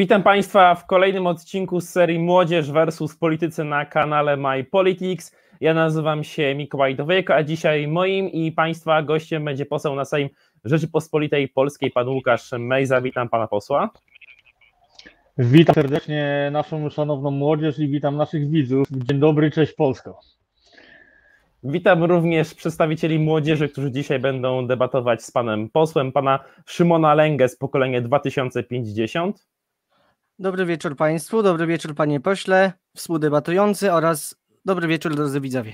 Witam Państwa w kolejnym odcinku z serii Młodzież versus Politycy na kanale My Politics. Ja nazywam się Mikołaj Dowiejko, a dzisiaj moim i Państwa gościem będzie poseł na Sejm Rzeczypospolitej Polskiej, pan Łukasz Mejza. Witam Pana posła. Witam serdecznie naszą szanowną młodzież i witam naszych widzów. Dzień dobry, cześć Polsko. Witam również przedstawicieli młodzieży, którzy dzisiaj będą debatować z panem posłem, pana Szymona Lęgę z pokolenia 2050. Dobry wieczór Państwu, dobry wieczór Panie Pośle, współdebatujący oraz dobry wieczór drodzy widzowie.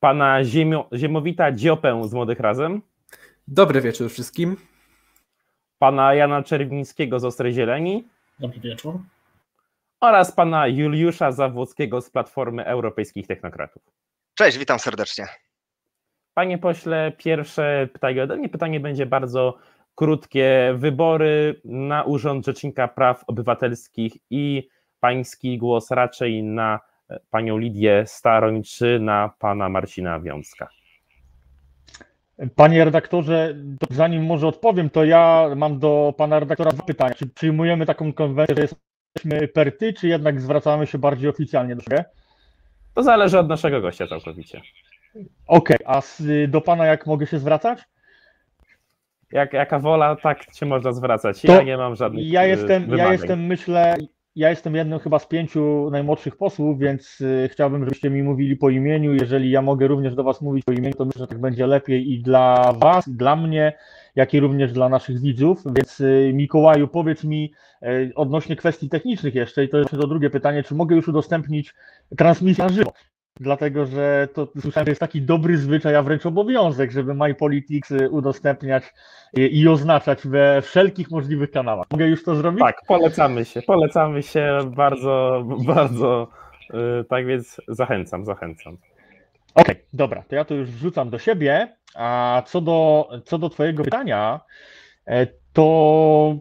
Pana Ziemio, Ziemowita Dziopę z Młodych Razem. Dobry wieczór wszystkim. Pana Jana Czerwińskiego z Ostrej Zieleni. Dobry wieczór. Oraz pana Juliusza Zawłockiego z Platformy Europejskich Technokratów. Cześć, witam serdecznie. Panie pośle, pierwsze pytanie ode mnie. Pytanie będzie bardzo krótkie. Wybory na Urząd Rzecznika Praw Obywatelskich i pański głos raczej na panią Lidię Staroń czy na pana Marcina Wiącka? Panie redaktorze, zanim może odpowiem, to ja mam do pana redaktora dwa pytania. Czy przyjmujemy taką konwencję, że jesteśmy perty, czy jednak zwracamy się bardziej oficjalnie do siebie? To zależy od naszego gościa całkowicie. Okej, okay, a do pana jak mogę się zwracać? Jak, jaka wola, tak się można zwracać. Ja to nie mam żadnych. Ja jestem, wymagań. ja jestem, myślę, ja jestem jednym chyba z pięciu najmłodszych posłów, więc y, chciałbym, żebyście mi mówili po imieniu. Jeżeli ja mogę również do Was mówić po imieniu, to myślę, że tak będzie lepiej i dla Was, i dla mnie, jak i również dla naszych widzów. Więc y, Mikołaju, powiedz mi y, odnośnie kwestii technicznych jeszcze, i to jest to drugie pytanie, czy mogę już udostępnić transmisję na żywo? Dlatego, że to słyszałem, że jest taki dobry zwyczaj, a wręcz obowiązek, żeby MyPolitics udostępniać i oznaczać we wszelkich możliwych kanałach. Mogę już to zrobić? Tak, polecamy się, polecamy się bardzo, bardzo. Tak więc zachęcam, zachęcam. Okej, okay, dobra, to ja to już wrzucam do siebie. A co do, co do Twojego pytania, e, to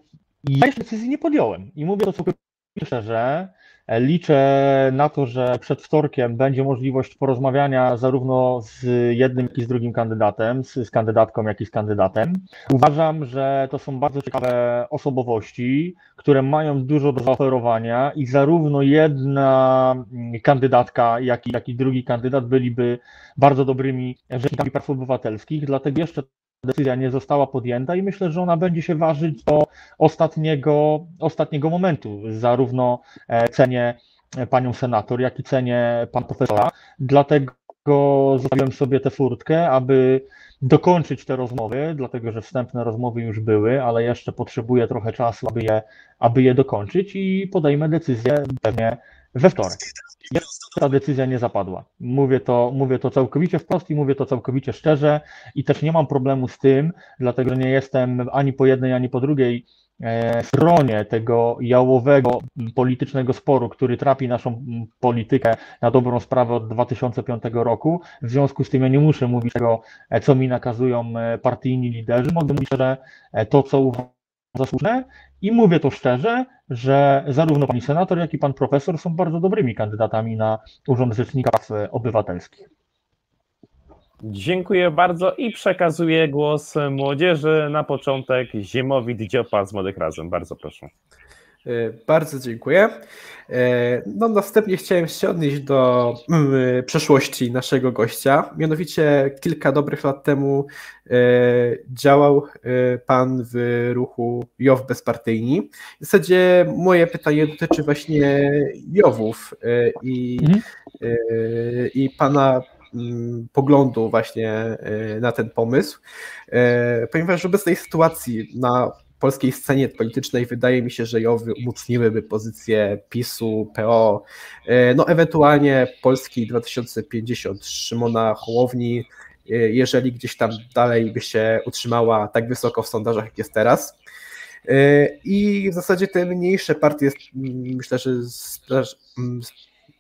ja jeszcze decyzji nie podjąłem i mówię to całkowicie szczerze. Liczę na to, że przed wtorkiem będzie możliwość porozmawiania zarówno z jednym, jak i z drugim kandydatem, z, z kandydatką, jak i z kandydatem. Uważam, że to są bardzo ciekawe osobowości, które mają dużo do zaoferowania i zarówno jedna kandydatka, jak i, jak i drugi kandydat byliby bardzo dobrymi rzecznikami praw obywatelskich, dlatego jeszcze decyzja nie została podjęta i myślę, że ona będzie się ważyć do ostatniego, ostatniego momentu. Zarówno e, cenię panią senator, jak i cenię pan profesora. Dlatego zostawiłem sobie tę furtkę, aby dokończyć te rozmowy, dlatego że wstępne rozmowy już były, ale jeszcze potrzebuję trochę czasu, aby je, aby je dokończyć i podejmę decyzję pewnie we wtorek. Ta decyzja nie zapadła. Mówię to, mówię to całkowicie wprost i mówię to całkowicie szczerze i też nie mam problemu z tym, dlatego że nie jestem ani po jednej, ani po drugiej e, stronie tego jałowego politycznego sporu, który trapi naszą politykę na dobrą sprawę od 2005 roku. W związku z tym ja nie muszę mówić tego, e, co mi nakazują e, partyjni liderzy. Mogę mówić, że to, co uważam za słuszne i mówię to szczerze, że zarówno pani senator, jak i pan profesor są bardzo dobrymi kandydatami na Urząd Rzecznika Praw Obywatelskich. Dziękuję bardzo i przekazuję głos młodzieży. Na początek Ziemowit Dziopa z Młodych Razem. Bardzo proszę. E, bardzo dziękuję. E, no, następnie chciałem się odnieść do mm, przeszłości naszego gościa. Mianowicie kilka dobrych lat temu e, działał pan w ruchu JOW Bezpartyjni. W zasadzie moje pytanie dotyczy właśnie JOWów i, mhm. i pana mm, poglądu właśnie na ten pomysł, ponieważ w obecnej sytuacji na polskiej scenie politycznej wydaje mi się, że JOWy umocniłyby pozycję PiSu, PO, e, no ewentualnie Polski 2050 Szymona Hołowni, e, jeżeli gdzieś tam dalej by się utrzymała tak wysoko w sondażach, jak jest teraz. E, I w zasadzie te mniejsze partie, myślę, że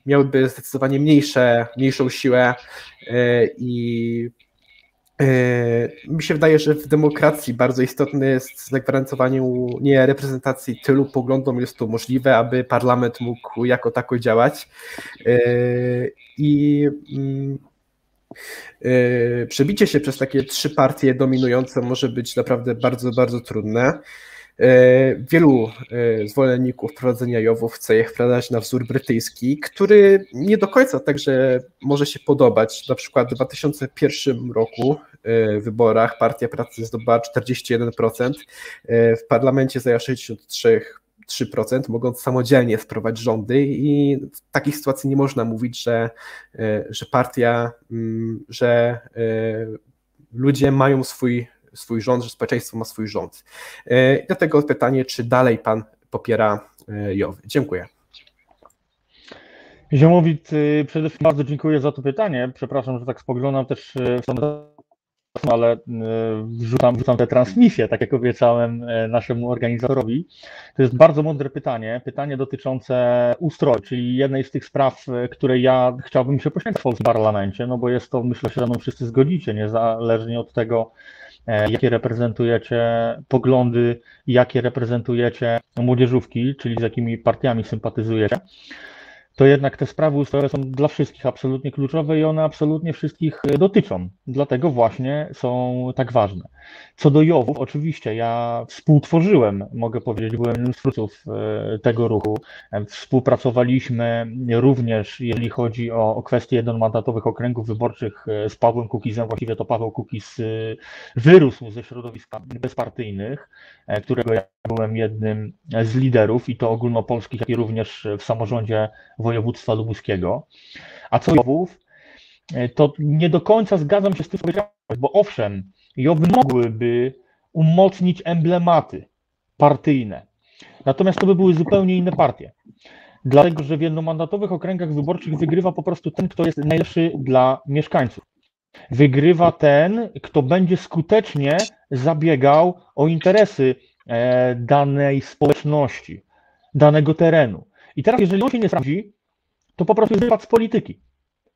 miałyby zdecydowanie mniejsze, mniejszą siłę i mi się wydaje, że w demokracji bardzo istotne jest zagwarantowanie nie reprezentacji tylu poglądom jest to możliwe, aby parlament mógł jako tako działać. E, I mm, e, przebicie się przez takie trzy partie dominujące może być naprawdę bardzo, bardzo trudne. Wielu zwolenników prowadzenia Jowów chce je wprowadzać na wzór brytyjski, który nie do końca także może się podobać. Na przykład w 2001 roku w wyborach Partia Pracy zdobyła 41%, w parlamencie zajęła 63%, 3%, mogąc samodzielnie wprowadzić rządy i w takiej sytuacji nie można mówić, że, e, że partia, mm, że e, ludzie mają swój, swój rząd, że społeczeństwo ma swój rząd. E, dlatego pytanie, czy dalej pan popiera Jowy? Dziękuję. Ziomowit, y, przede wszystkim bardzo dziękuję za to pytanie. Przepraszam, że tak spoglądam też w stronę ale e, wrzucam, wrzucam tę transmisję, tak jak obiecałem e, naszemu organizatorowi. To jest bardzo mądre pytanie, pytanie dotyczące ustroju, czyli jednej z tych spraw, e, której ja chciałbym się poświęcić w parlamencie, no bo jest to, myślę, że mną wszyscy zgodzicie, niezależnie od tego, jakie reprezentujecie poglądy, jakie reprezentujecie młodzieżówki, czyli z jakimi partiami sympatyzujecie to jednak te sprawy ustrojowe są dla wszystkich absolutnie kluczowe i one absolutnie wszystkich e, dotyczą. Dlatego właśnie są tak ważne. Co do Jowów, oczywiście ja współtworzyłem, mogę powiedzieć, byłem jednym z twórców e, tego ruchu. E, współpracowaliśmy również, jeżeli chodzi o, kwestie jednomandatowych okręgów wyborczych z Pawłem Kukizem. Właściwie to Paweł Kukiz wyrósł ze środowiska bezpartyjnych, którego ja byłem jednym z liderów i to ogólnopolskich, jak i również w samorządzie województwa lubuskiego. A co Jowów, e, to nie do końca zgadzam się z tym, co powiedziałeś, bo owszem, Jowy mogłyby umocnić emblematy partyjne, natomiast to by były zupełnie inne partie. Dlatego, że w jednomandatowych okręgach wyborczych wygrywa po prostu ten, kto jest najlepszy dla mieszkańców. Wygrywa ten, kto będzie skutecznie zabiegał o interesy e, danej społeczności, danego terenu. I teraz, jeżeli on się nie sprawdzi, to po prostu jest wypad z polityki.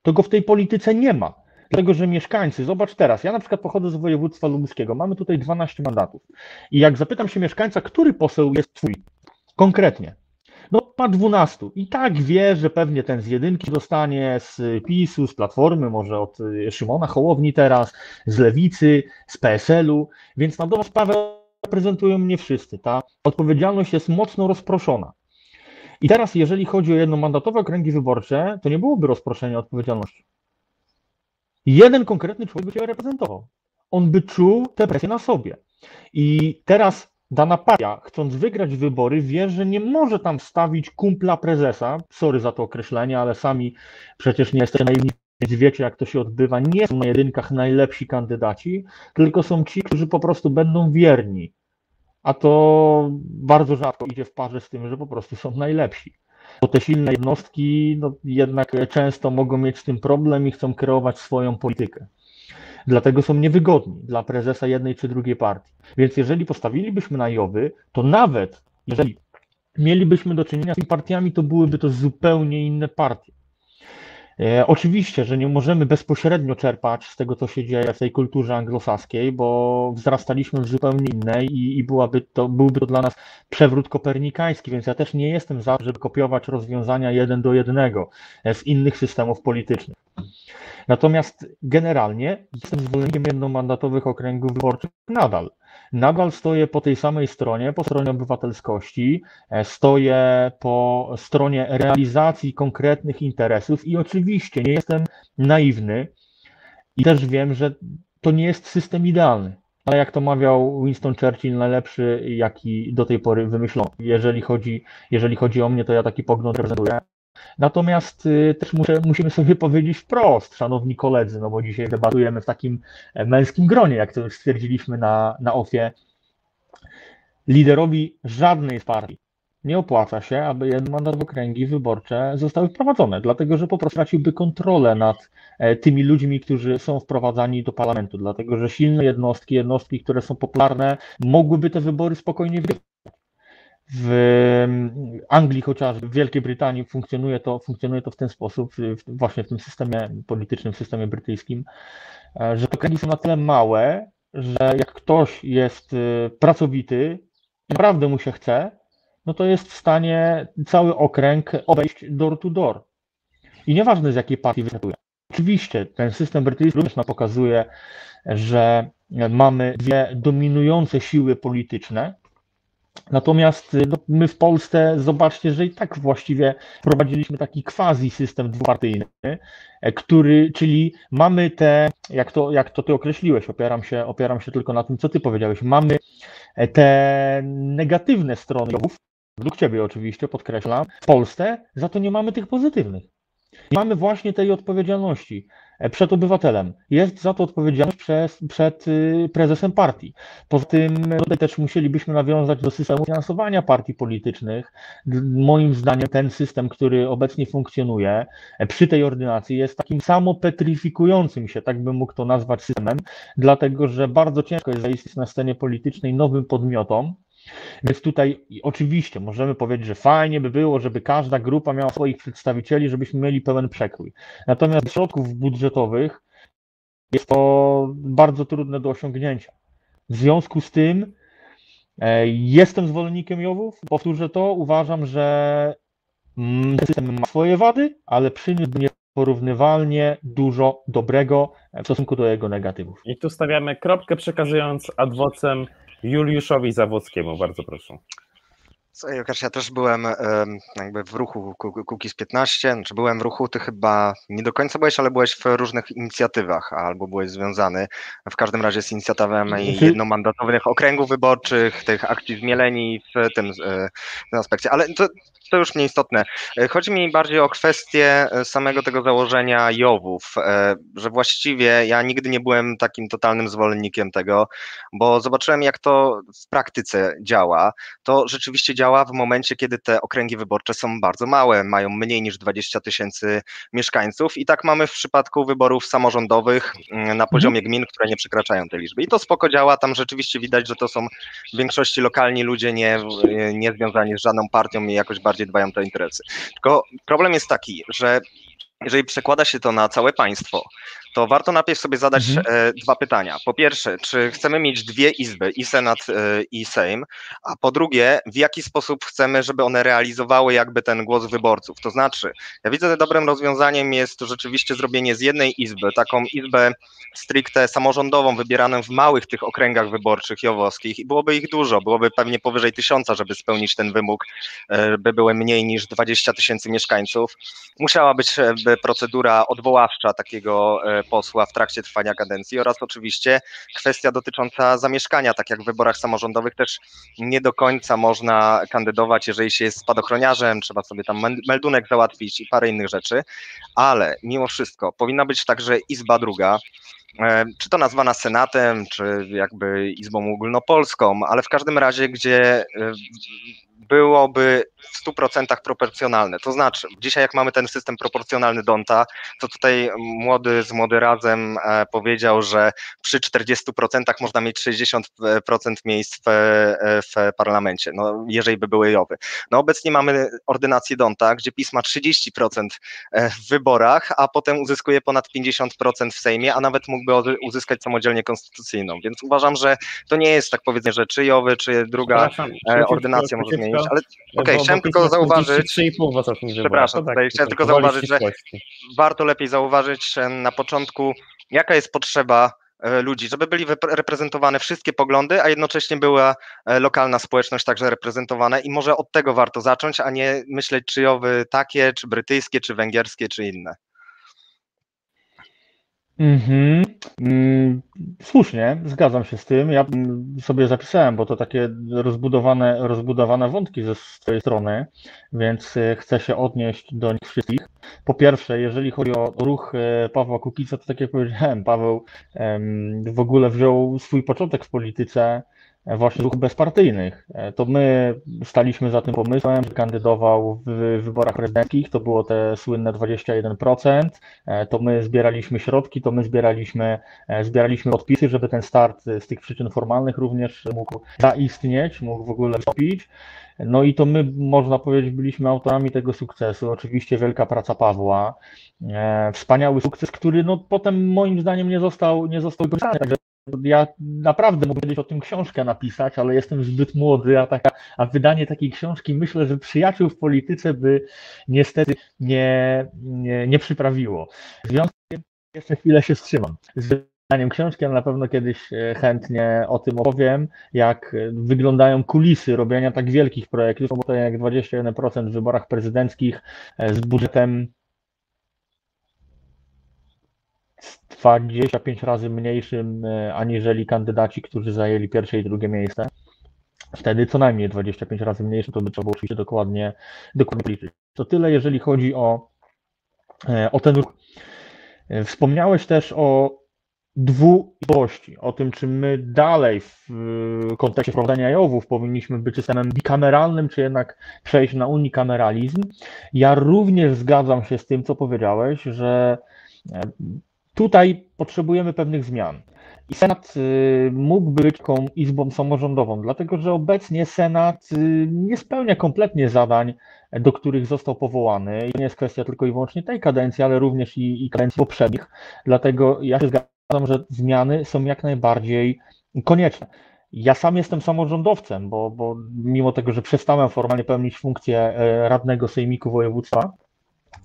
To go w tej polityce nie ma. Dlatego, że mieszkańcy, zobacz teraz, ja na przykład pochodzę z województwa lubuskiego, mamy tutaj 12 mandatów. I jak zapytam się mieszkańca, który poseł jest twój, konkretnie, no ma 12 i tak wie, że pewnie ten z jedynki dostanie z PiSu, z Platformy, może od Szymona Hołowni teraz, z Lewicy, z PSL-u, więc na dobrą sprawę reprezentują mnie wszyscy. Ta odpowiedzialność jest mocno rozproszona. I teraz, jeżeli chodzi o jednomandatowe okręgi wyborcze, to nie byłoby rozproszenia odpowiedzialności. Jeden konkretny człowiek by cię reprezentował. On by czuł tę presję na sobie. I teraz dana partia, chcąc wygrać wybory, wie, że nie może tam wstawić kumpla prezesa. Sorry za to określenie, ale sami przecież nie jesteście naiwni, więc wiecie, jak to się odbywa. Nie są na jedynkach najlepsi kandydaci, tylko są ci, którzy po prostu będą wierni a to bardzo rzadko idzie w parze z tym, że po prostu są najlepsi. Bo te silne jednostki no, jednak często mogą mieć z tym problem i chcą kreować swoją politykę. Dlatego są niewygodni dla prezesa jednej czy drugiej partii. Więc jeżeli postawilibyśmy na Jowy, to nawet jeżeli mielibyśmy do czynienia z tymi partiami, to byłyby to zupełnie inne partie. E, oczywiście, że nie możemy bezpośrednio czerpać z tego, co się dzieje w tej kulturze anglosaskiej, bo wzrastaliśmy w zupełnie innej i, i byłaby to, byłby to dla nas przewrót kopernikański, więc ja też nie jestem za, żeby kopiować rozwiązania jeden do jednego e, z innych systemów politycznych. Natomiast generalnie jestem zwolennikiem jednomandatowych okręgów wyborczych nadal nadal stoję po tej samej stronie, po stronie obywatelskości, e, stoję po stronie realizacji konkretnych interesów i oczywiście nie jestem naiwny i też wiem, że to nie jest system idealny. Ale jak to mawiał Winston Churchill, najlepszy, jaki do tej pory wymyślono. Jeżeli chodzi, jeżeli chodzi o mnie, to ja taki pogląd reprezentuję. Natomiast y, też muszę, musimy sobie powiedzieć wprost, szanowni koledzy, no bo dzisiaj debatujemy w takim e, męskim gronie, jak to już stwierdziliśmy na, na OFIE. Liderowi żadnej partii nie opłaca się, aby jednomandatowe okręgi wyborcze zostały wprowadzone, dlatego że po prostu traciłby kontrolę nad e, tymi ludźmi, którzy są wprowadzani do parlamentu, dlatego że silne jednostki, jednostki, które są popularne, mogłyby te wybory spokojnie wygrywać w Anglii chociażby, w Wielkiej Brytanii funkcjonuje to, funkcjonuje to w ten sposób, właśnie w tym systemie politycznym, systemie brytyjskim, e, że te kręgi są na tyle małe, że jak ktoś jest e, pracowity, naprawdę mu się chce, no to jest w stanie cały okręg obejść door to door. I nieważne z jakiej partii wystartuje. Oczywiście ten system brytyjski również nam pokazuje, że mamy dwie dominujące siły polityczne, Natomiast y, no, my w Polsce, zobaczcie, że i tak właściwie prowadziliśmy taki quasi system dwupartyjny, e, który, czyli mamy te, jak to, jak to ty określiłeś, opieram się, opieram się tylko na tym, co ty powiedziałeś, mamy e, te negatywne strony, według ciebie oczywiście, podkreślam, w Polsce, za to nie mamy tych pozytywnych. Nie mamy właśnie tej odpowiedzialności. E, przed obywatelem. Jest za to odpowiedzialność przez, przed y, prezesem partii. Poza tym tutaj też musielibyśmy nawiązać do systemu finansowania partii politycznych. Moim zdaniem ten system, który obecnie funkcjonuje e, przy tej ordynacji jest takim samopetryfikującym się, tak bym mógł to nazwać systemem, dlatego że bardzo ciężko jest zaistnieć na scenie politycznej nowym podmiotom, więc tutaj oczywiście możemy powiedzieć, że fajnie by było, żeby każda grupa miała swoich przedstawicieli, żebyśmy mieli pełen przekrój. Natomiast środków budżetowych jest to bardzo trudne do osiągnięcia. W związku z tym e, jestem zwolennikiem Jowów. Powtórzę to, uważam, że mm, system ma swoje wady, ale przyniósł nieporównywalnie dużo dobrego w stosunku do jego negatywów. I tu stawiamy kropkę, przekazując adwocem Juliuszowi Zawockiemu, bardzo proszę. Łukasz, ja też byłem jakby w ruchu Kukiz 15, znaczy byłem w ruchu, ty chyba nie do końca byłeś, ale byłeś w różnych inicjatywach albo byłeś związany w każdym razie z inicjatywami mhm. jednomandatowych okręgów wyborczych, tych akcji zmieleni w tym, e, w tym aspekcie, ale to, to już nieistotne. E, chodzi mi bardziej o kwestię e, samego tego założenia Jowów, że właściwie ja nigdy nie byłem takim totalnym zwolennikiem tego, bo zobaczyłem, jak to w praktyce działa. To rzeczywiście działa w momencie, kiedy te okręgi wyborcze są bardzo małe, mają mniej niż 20 tysięcy mieszkańców i tak mamy w przypadku wyborów samorządowych mm, na mhm. poziomie gmin, które nie przekraczają tej liczby. I to spoko działa, tam rzeczywiście widać, że to są w większości lokalni ludzie nie, nie związani z żadną partią i jakoś bardziej bardziej dbają te interesy. Tylko problem jest taki, że jeżeli przekłada się to na całe państwo, to warto najpierw sobie zadać mhm. E, dwa pytania. Po pierwsze, czy chcemy mieć dwie izby, i Senat, e, i Sejm, a po drugie, w jaki sposób chcemy, żeby one realizowały jakby ten głos wyborców. To znaczy, ja widzę, że dobrym rozwiązaniem jest rzeczywiście zrobienie z jednej izby, taką izbę stricte samorządową, wybieraną w małych tych okręgach wyborczych jowowskich i byłoby ich dużo, byłoby pewnie powyżej tysiąca, żeby spełnić ten wymóg, e, by były mniej niż 20 tysięcy mieszkańców. Musiała być procedura odwoławcza takiego posła w trakcie trwania kadencji oraz oczywiście kwestia dotycząca zamieszkania, tak jak w wyborach samorządowych też nie do końca można kandydować, jeżeli się jest spadochroniarzem, trzeba sobie tam meldunek załatwić i parę innych rzeczy, ale mimo wszystko powinna być także izba druga, e, czy to nazwana Senatem, czy jakby Izbą Ogólnopolską, ale w każdym razie, gdzie e, byłoby w 100% proporcjonalne. To znaczy, dzisiaj jak mamy ten system proporcjonalny Donta, to tutaj młody z młody razem e, powiedział, że przy 40% można mieć 60% miejsc w, e, w parlamencie, no, jeżeli by były jowy. No obecnie mamy ordynację Donta, gdzie PiS ma 30% e, w wyborach, a potem uzyskuje ponad 50% w Sejmie, a nawet mógłby uzyskać samodzielnie konstytucyjną, więc uważam, że to nie jest tak powiedzenie, że czy jowy, czy druga ordynacja może zmienić, ale okej, okay, chciałem tylko zauważyć. 3,5 w ostatnim Przepraszam, tak, tutaj chciałem tylko zauważyć, że warto lepiej zauważyć na początku, jaka jest potrzeba e, ludzi, żeby byli reprezentowane wszystkie poglądy, a jednocześnie była e, lokalna społeczność także reprezentowana i może od tego warto zacząć, a nie myśleć czyjowy takie, czy brytyjskie, czy węgierskie, czy inne. Mhm. Mm, słusznie, zgadzam się z tym. Ja sobie zapisałem, bo to takie rozbudowane, rozbudowane wątki ze swojej strony, więc e, chcę się odnieść do nich wszystkich. Po pierwsze, jeżeli chodzi o ruch e, Pawła Kukica, to tak jak powiedziałem, Paweł w ogóle wziął swój początek w polityce właśnie ruchów bezpartyjnych. E, to my staliśmy za tym pomysłem, kandydował w wyborach prezydenckich, to było te słynne 21%, e, to my zbieraliśmy środki, to my zbieraliśmy, e, zbieraliśmy podpisy, żeby ten start z tych przyczyn formalnych również mógł zaistnieć, mógł w ogóle wstąpić. No i to my, można powiedzieć, byliśmy autorami tego sukcesu. Oczywiście wielka praca Pawła, wspaniały sukces, który no potem moim zdaniem nie został, nie został wykorzystany. Także ja naprawdę mogę o tym książkę napisać, ale jestem zbyt młody, a, taka, a wydanie takiej książki myślę, że przyjaciół w polityce by niestety nie, nie, nie przyprawiło. W związku z tym jeszcze chwilę się wstrzymam. czytaniem książki, ale na pewno kiedyś e, chętnie o tym opowiem, jak wyglądają kulisy robienia tak wielkich projektów, bo to jak 21% w wyborach prezydenckich e, z budżetem 25 razy mniejszym e, aniżeli kandydaci, którzy zajęli pierwsze i drugie miejsce. Wtedy co najmniej 25 razy mniejszym, to by trzeba było oczywiście dokładnie, dokładnie liczyć. To tyle, jeżeli chodzi o, o ten ruch. Wspomniałeś też o dwuizbowości, o tym, czy my dalej w kontekście wprowadzania jowów powinniśmy być systemem bikameralnym, czy jednak przejść na unikameralizm. Ja również zgadzam się z tym, co powiedziałeś, że e, tutaj potrzebujemy pewnych zmian. I Senat y, mógłby być taką izbą samorządową, dlatego że obecnie Senat y, nie spełnia kompletnie zadań, do których został powołany. I to nie jest kwestia tylko i wyłącznie tej kadencji, ale również i, i kadencji poprzednich. Dlatego ja się zgadzam że zmiany są jak najbardziej konieczne. Ja sam jestem samorządowcem, bo, bo mimo tego, że przestałem formalnie pełnić funkcję e, radnego sejmiku województwa,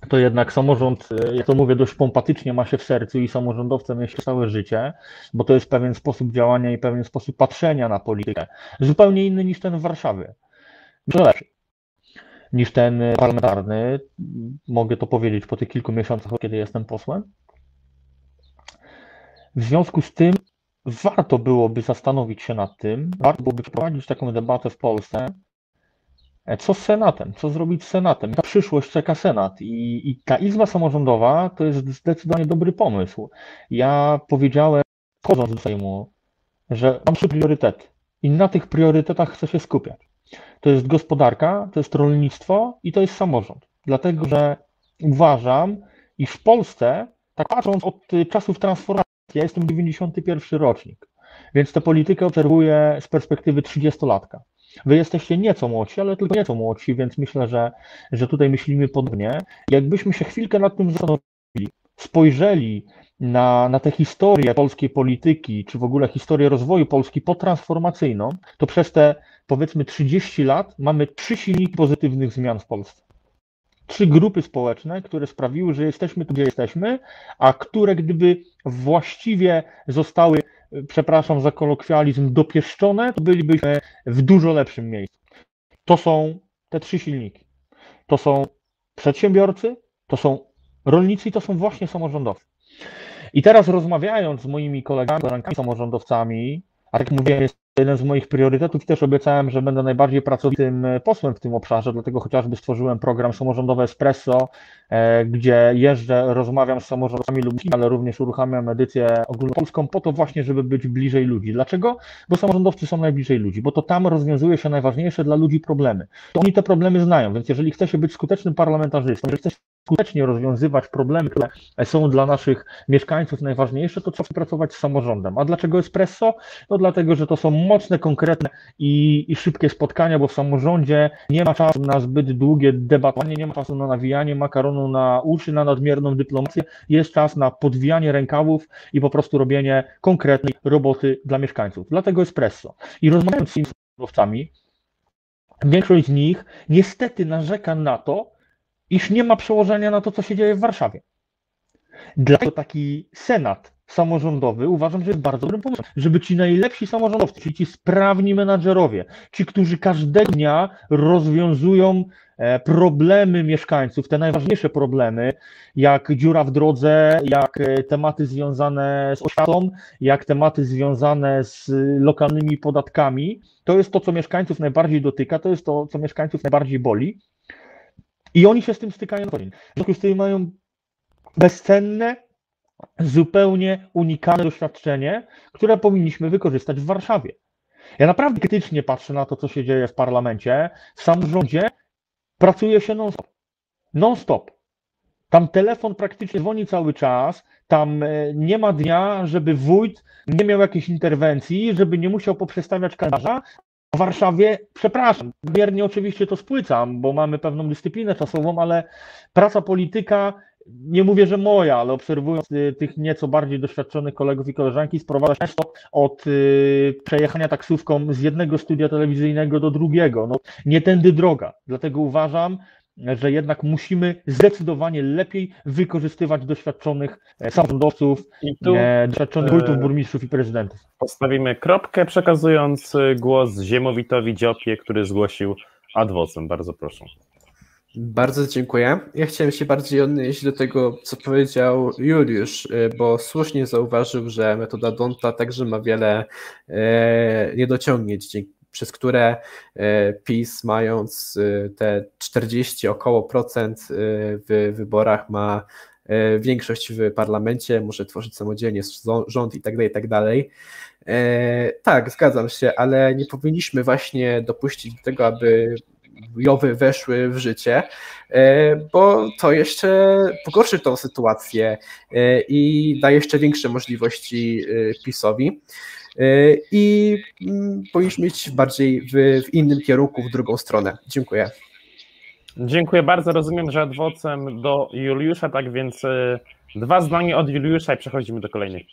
to jednak samorząd, e, jak to mówię dość pompatycznie, ma się w sercu i samorządowcem jest całe życie, bo to jest pewien sposób działania i pewien sposób patrzenia na politykę. Zupełnie inny niż ten w Warszawie. Lepszy niż ten parlamentarny. Mogę to powiedzieć po tych kilku miesiącach, kiedy jestem posłem. W związku z tym warto byłoby zastanowić się nad tym, warto byłoby przeprowadzić taką debatę w Polsce, e, co z Senatem, co zrobić z Senatem. Ta przyszłość czeka Senat i, i ta Izba Samorządowa to jest zdecydowanie dobry pomysł. Ja powiedziałem, wchodząc do Sejmu, że mam trzy priorytety i na tych priorytetach chcę się skupiać. To jest gospodarka, to jest rolnictwo i to jest samorząd. Dlatego, że uważam, iż w Polsce, tak patrząc od czasów transformacji, ja jestem 91 rocznik, więc tę politykę obserwuję z perspektywy 30-latka. Wy jesteście nieco młodsi, ale tylko nieco młodsi, więc myślę, że, że tutaj myślimy podobnie. Jakbyśmy się chwilkę nad tym zastanowili, spojrzeli na, na tę historię polskiej polityki, czy w ogóle historię rozwoju Polski potransformacyjną, to przez te powiedzmy 30 lat mamy trzy silniki pozytywnych zmian w Polsce trzy grupy społeczne, które sprawiły, że jesteśmy tu, gdzie jesteśmy, a które gdyby właściwie zostały, przepraszam za kolokwializm, dopieszczone, to bylibyśmy w dużo lepszym miejscu. To są te trzy silniki. To są przedsiębiorcy, to są rolnicy i to są właśnie samorządowcy. I teraz rozmawiając z moimi kolegami, samorządowcami, a tak jak jest jeden z moich priorytetów i też obiecałem, że będę najbardziej pracowitym posłem w tym obszarze, dlatego chociażby stworzyłem program samorządowy Espresso, e, gdzie jeżdżę, rozmawiam z samorządami ludzkimi, ale również uruchamiam edycję ogólnopolską po to właśnie, żeby być bliżej ludzi. Dlaczego? Bo samorządowcy są najbliżej ludzi, bo to tam rozwiązuje się najważniejsze dla ludzi problemy. To oni te problemy znają, więc jeżeli chce się być skutecznym parlamentarzystą, jeżeli chce skutecznie rozwiązywać problemy, które są dla naszych mieszkańców najważniejsze, to trzeba pracować z samorządem. A dlaczego espresso? No dlatego, że to są mocne, konkretne i, i szybkie spotkania, bo w samorządzie nie ma czasu na zbyt długie debatowanie, nie ma czasu na nawijanie makaronu na uszy, na nadmierną dyplomację. Jest czas na podwijanie rękawów i po prostu robienie konkretnej roboty dla mieszkańców. Dlatego espresso. I rozmawiając z samorządowcami, większość z nich niestety narzeka na to, iż nie ma przełożenia na to, co się dzieje w Warszawie. Dlatego taki senat samorządowy uważam, że jest bardzo dobrym pomysłem, żeby ci najlepsi samorządowcy, czyli ci sprawni menadżerowie, ci, którzy każdego dnia rozwiązują e, problemy mieszkańców, te najważniejsze problemy, jak dziura w drodze, jak e, tematy związane z oświatą, jak tematy związane z lokalnymi podatkami, to jest to, co mieszkańców najbardziej dotyka, to jest to, co mieszkańców najbardziej boli. I oni się z tym stykają na co dzień. W związku z tym mają bezcenne, zupełnie unikalne doświadczenie, które powinniśmy wykorzystać w Warszawie. Ja naprawdę krytycznie patrzę na to, co się dzieje w parlamencie. W samorządzie pracuje się non-stop. Non-stop. Tam telefon praktycznie dzwoni cały czas, tam e, nie ma dnia, żeby wójt nie miał jakiejś interwencji, żeby nie musiał poprzestawiać kalendarza, w Warszawie, przepraszam, biernie oczywiście to spłycam, bo mamy pewną dyscyplinę czasową, ale praca polityka, nie mówię, że moja, ale obserwując y, tych nieco bardziej doświadczonych kolegów i koleżanki, sprowadza się często od y, przejechania taksówką z jednego studia telewizyjnego do drugiego. No, nie tędy droga. Dlatego uważam, że jednak musimy zdecydowanie lepiej wykorzystywać doświadczonych e, samorządowców, tu e, doświadczonych e, wójtów, burmistrzów i prezydentów. postawimy kropkę, przekazując głos Ziemowitowi Dziopie, który zgłosił adwocem. Bardzo proszę. Bardzo dziękuję. Ja chciałem się bardziej odnieść do tego, co powiedział Juliusz, bo słusznie zauważył, że metoda Donta także ma wiele e, niedociągnięć, dzięki- przez które e, PiS mając e, te 40 około procent e, w wyborach ma większość w parlamencie, może tworzyć samodzielnie zą- rząd i tak dalej, i tak dalej. Tak, zgadzam się, ale nie powinniśmy właśnie dopuścić do tego, aby jowy weszły w życie, bo to jeszcze pogorszy tą sytuację i da jeszcze większe możliwości PiSowi. E, I mm, powinniśmy iść bardziej w, w innym kierunku, w drugą stronę. Dziękuję. Dziękuję bardzo. Rozumiem, że adwocem do Juliusza, tak więc y, dwa zdania od Juliusza i przechodzimy do kolejnych.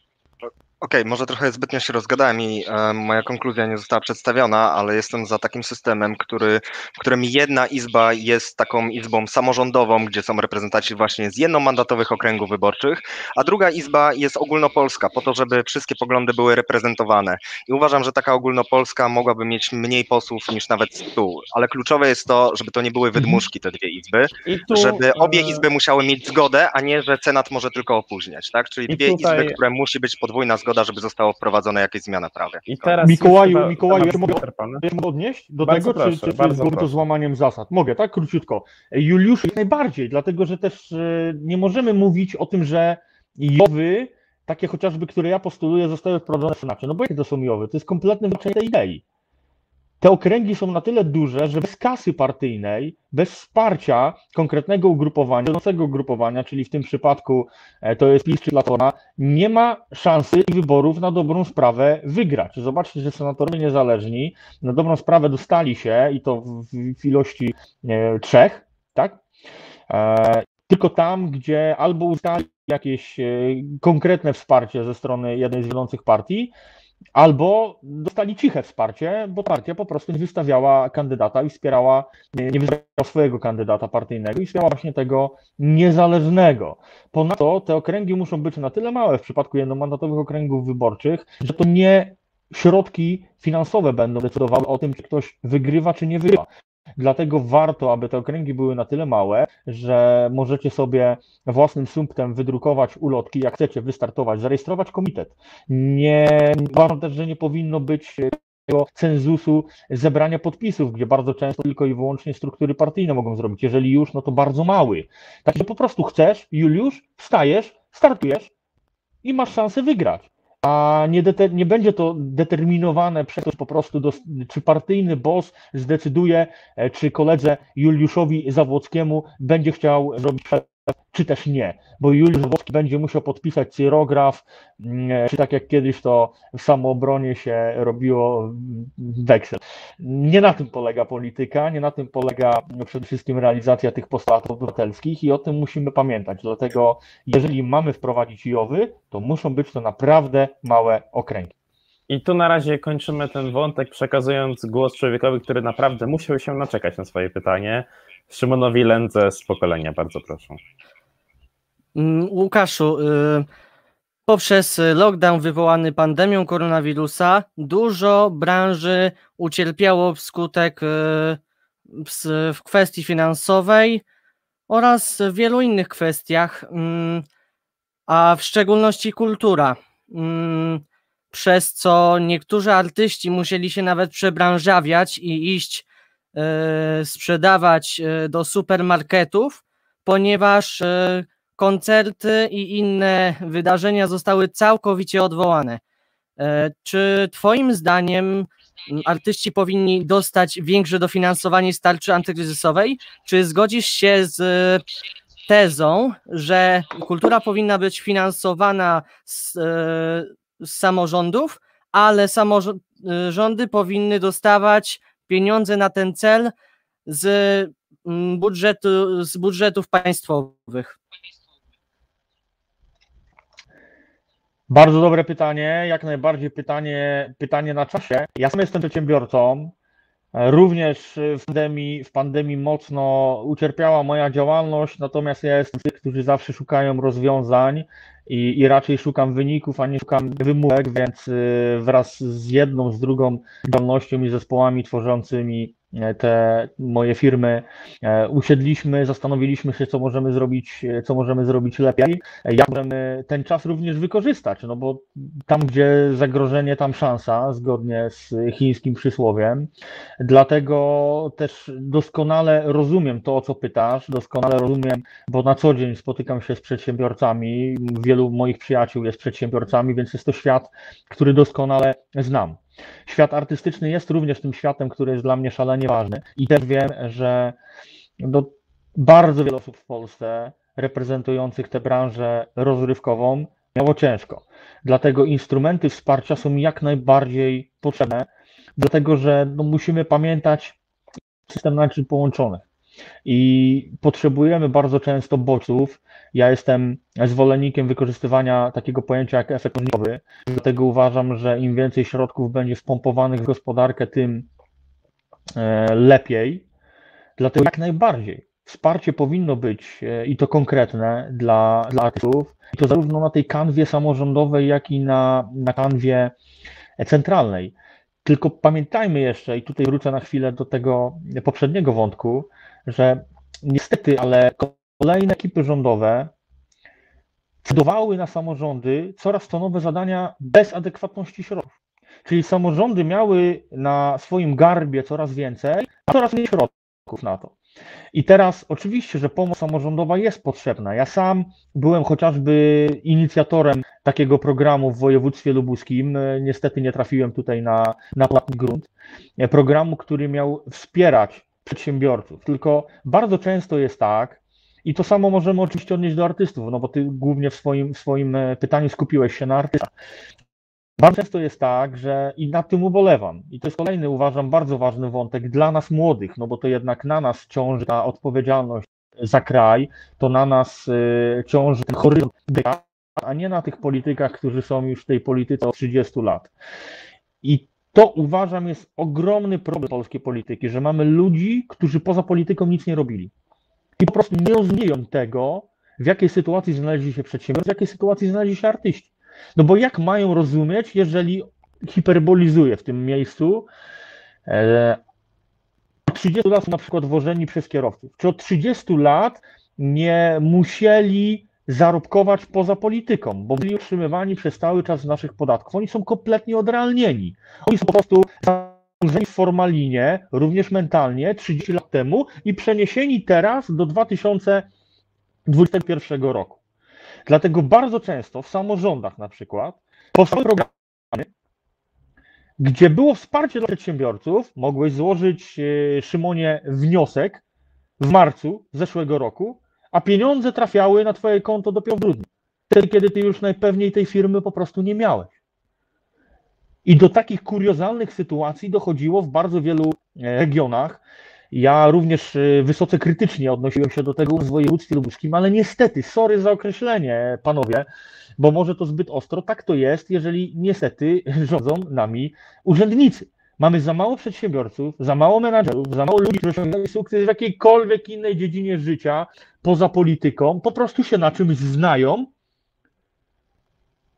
Okej, może trochę zbytnio się rozgadałem i e, moja konkluzja nie została przedstawiona, ale jestem za takim systemem, który, w którym jedna izba jest taką izbą samorządową, gdzie są reprezentanci właśnie z jednomandatowych okręgów wyborczych, a druga izba jest ogólnopolska, po to, żeby wszystkie poglądy były reprezentowane. I uważam, że taka ogólnopolska mogłaby mieć mniej posłów niż nawet 100, ale kluczowe jest to, żeby to nie były wydmuszki te dwie izby, tu, żeby obie e, izby musiały mieć zgodę, a nie, że Senat może tylko opóźniać, tak? Czyli dwie tutaj- izby, które musi być podwójna zgoda, żeby zostało wprowadzone jakieś zmiany prawie. I teraz Mikołaju, Mikołaju, ja mogę-. Ja mogę odnieść do Bardzo tego, proszę, czy, czy, byłoby to złamaniem zasad? Mogę, tak? Króciutko. Juliusz, jak najbardziej, dlatego że też e, nie możemy mówić o tym, że jowy, takie chociażby, które ja postuluję, zostały wprowadzone w Senacie. No bo jakie to są jowy? To jest kompletne wykluczenie tej idei. Te okręgi są na tyle duże, że bez kasy partyjnej, bez wsparcia konkretnego ugrupowania, wiodącego ugrupowania, czyli w tym przypadku e, to jest PiS czy Platona, nie ma szansy wyborów na dobrą sprawę wygrać. Zobaczcie, że senatorowie niezależni na dobrą sprawę dostali się i to w, ilości e, trzech, tak? E, tylko tam, gdzie albo uzyskali jakieś konkretne wsparcie ze strony jednej z wiodących partii, albo dostali ciche wsparcie, bo partia po prostu nie wystawiała kandydata i wspierała, nie wystawiała swojego kandydata partyjnego i wspierała właśnie tego niezależnego. Ponadto te okręgi muszą być na tyle małe w przypadku jednomandatowych okręgów wyborczych, że to nie środki finansowe będą decydowały o tym, czy ktoś wygrywa, czy nie wygrywa. Dlatego warto, aby te okręgi były na tyle małe, że możecie sobie własnym sumptem wydrukować ulotki, jak chcecie wystartować, zarejestrować komitet. Nie, uważam też, że nie powinno być cenzusu zebrania podpisów, gdzie bardzo często tylko i wyłącznie struktury partyjne mogą zrobić. Jeżeli już, no to bardzo mały. Także po prostu chcesz, Juliusz, wstajesz, startujesz i masz szansę wygrać. A nie, dete- nie będzie to determinowane przez to, po prostu, dos- czy partyjny boss zdecyduje, e, czy koledze Juliuszowi Zawłockiemu będzie chciał przelew, czy też nie. Bo Juliusz Zawłocki będzie musiał podpisać cyrograf, mm, czy tak jak kiedyś to w samoobronie się robiło mm, weksel. Nie na tym polega polityka, nie na tym polega przede wszystkim realizacja tych postulatów obywatelskich i o tym musimy pamiętać. Dlatego jeżeli mamy wprowadzić JOWy, to muszą być to naprawdę małe okręgi. I tu na razie kończymy ten wątek, przekazując głos człowiekowi, który naprawdę musiał się naczekać na swoje pytanie. Szymonowi Lędze z pokolenia, bardzo proszę. Mm, Łukaszu, y, poprzez lockdown wywołany pandemią koronawirusa dużo branży ucierpiało wskutek y, w kwestii finansowej oraz w wielu innych kwestiach, mm, a w szczególności kultura. mm, Przez co niektórzy artyści musieli się nawet przebranżawiać i iść sprzedawać y, do supermarketów, ponieważ y, koncerty i inne wydarzenia zostały całkowicie odwołane. E, Czy Twoim zdaniem artyści powinni dostać większe dofinansowanie z tarczy antykryzysowej? Czy zgodzisz się z e, tezą, że kultura powinna być finansowana z, e, z samorządów, ale samorządy powinny dostawać pieniądze na ten cel z mm, budżetu, z budżetów państwowych? Bardzo dobre pytanie, jak najbardziej pytanie, pytanie na czasie. Ja sam jestem przedsiębiorcą Również w pandemii, w pandemii mocno ucierpiała moja działalność, natomiast ja jestem z tych, którzy zawsze szukają rozwiązań i, i raczej szukam wyników, a nie szukam wymówek, więc y, wraz z jedną, z drugą działalnością i zespołami tworzącymi te moje firmy e, usiedliśmy, zastanowiliśmy się, co możemy zrobić, e, co możemy zrobić lepiej, jak możemy ten czas również wykorzystać, no bo tam, gdzie zagrożenie, tam szansa, zgodnie z chińskim przysłowiem. Dlatego też doskonale rozumiem to, o co pytasz, doskonale rozumiem, bo na co dzień spotykam się z przedsiębiorcami, wielu moich przyjaciół jest przedsiębiorcami, więc jest to świat, który doskonale znam. Świat artystyczny jest również tym światem, który jest dla mnie szalenie ważny i też wiem, że no, bardzo wiele osób w Polsce reprezentujących tę branżę rozrywkową miało ciężko. Dlatego instrumenty wsparcia są jak najbardziej potrzebne, dlatego że no, musimy pamiętać system naczyń połączonych i potrzebujemy bardzo często bodźców. Ja jestem zwolennikiem wykorzystywania takiego pojęcia jak efekt mnożnikowy, dlatego uważam, że im więcej środków będzie wpompowanych w gospodarkę, tym e, lepiej. Dlatego jak najbardziej wsparcie powinno być e, i to konkretne dla, dla artystów, i to zarówno na tej kanwie samorządowej, jak i na, na kanwie centralnej. Tylko pamiętajmy jeszcze, i tutaj wrócę na chwilę do tego poprzedniego wątku, że niestety, ale kolejne ekipy rządowe decydowały na samorządy coraz to nowe zadania bez adekwatności środków. Czyli samorządy miały na swoim garbie coraz więcej, a coraz mniej środków na to. I teraz oczywiście, że pomoc samorządowa jest potrzebna. Ja sam byłem chociażby inicjatorem takiego programu w województwie lubuskim. Niestety nie trafiłem tutaj na, na płatny grunt. Programu, który miał wspierać przedsiębiorców. Tylko bardzo często jest tak, i to samo możemy oczywiście odnieść do artystów, no bo ty głównie w swoim, w swoim e, pytaniu skupiłeś się na artystach. Bardzo często jest tak, że i nad tym ubolewam. I to jest kolejny, uważam, bardzo ważny wątek dla nas młodych, no bo to jednak na nas ciąży ta odpowiedzialność za kraj, to na nas y, ciąży ten horyzont, a nie na tych politykach, którzy są już w tej polityce od 30 lat. I to uważam jest ogromny problem polskiej polityki, że mamy ludzi, którzy poza polityką nic nie robili. I po prostu nie rozumieją tego, w jakiej sytuacji znaleźli się przedsiębiorcy, w jakiej sytuacji znaleźli się artyści. No bo jak mają rozumieć, jeżeli hiperbolizuję w tym miejscu, e, 30 lat na przykład wożeni przez kierowców, czy od 30 lat nie musieli zarobkować poza polityką, bo byli utrzymywani przez cały czas z naszych podatków. Oni są kompletnie odrealnieni. Oni są po prostu zanurzeni w formalinie, również mentalnie, 30 lat temu i przeniesieni teraz do 2021 roku. Dlatego bardzo często w samorządach na przykład powstały programy, gdzie było wsparcie dla przedsiębiorców, mogłeś złożyć, e, Szymonie, wniosek w marcu zeszłego roku, a pieniądze trafiały na twoje konto dopiero w grudniu. Wtedy, kiedy ty już najpewniej tej firmy po prostu nie miałeś. I do takich kuriozalnych sytuacji dochodziło w bardzo wielu e, regionach. Ja również e, wysoce krytycznie odnosiłem się do tego w województwie lubuskim, ale niestety, sorry za określenie, panowie, bo może to zbyt ostro, tak to jest, jeżeli niestety rządzą nami urzędnicy. Mamy za mało przedsiębiorców, za mało menadżerów, za mało ludzi, którzy osiągnęli sukces w jakiejkolwiek innej dziedzinie życia poza polityką, po prostu się na czymś znają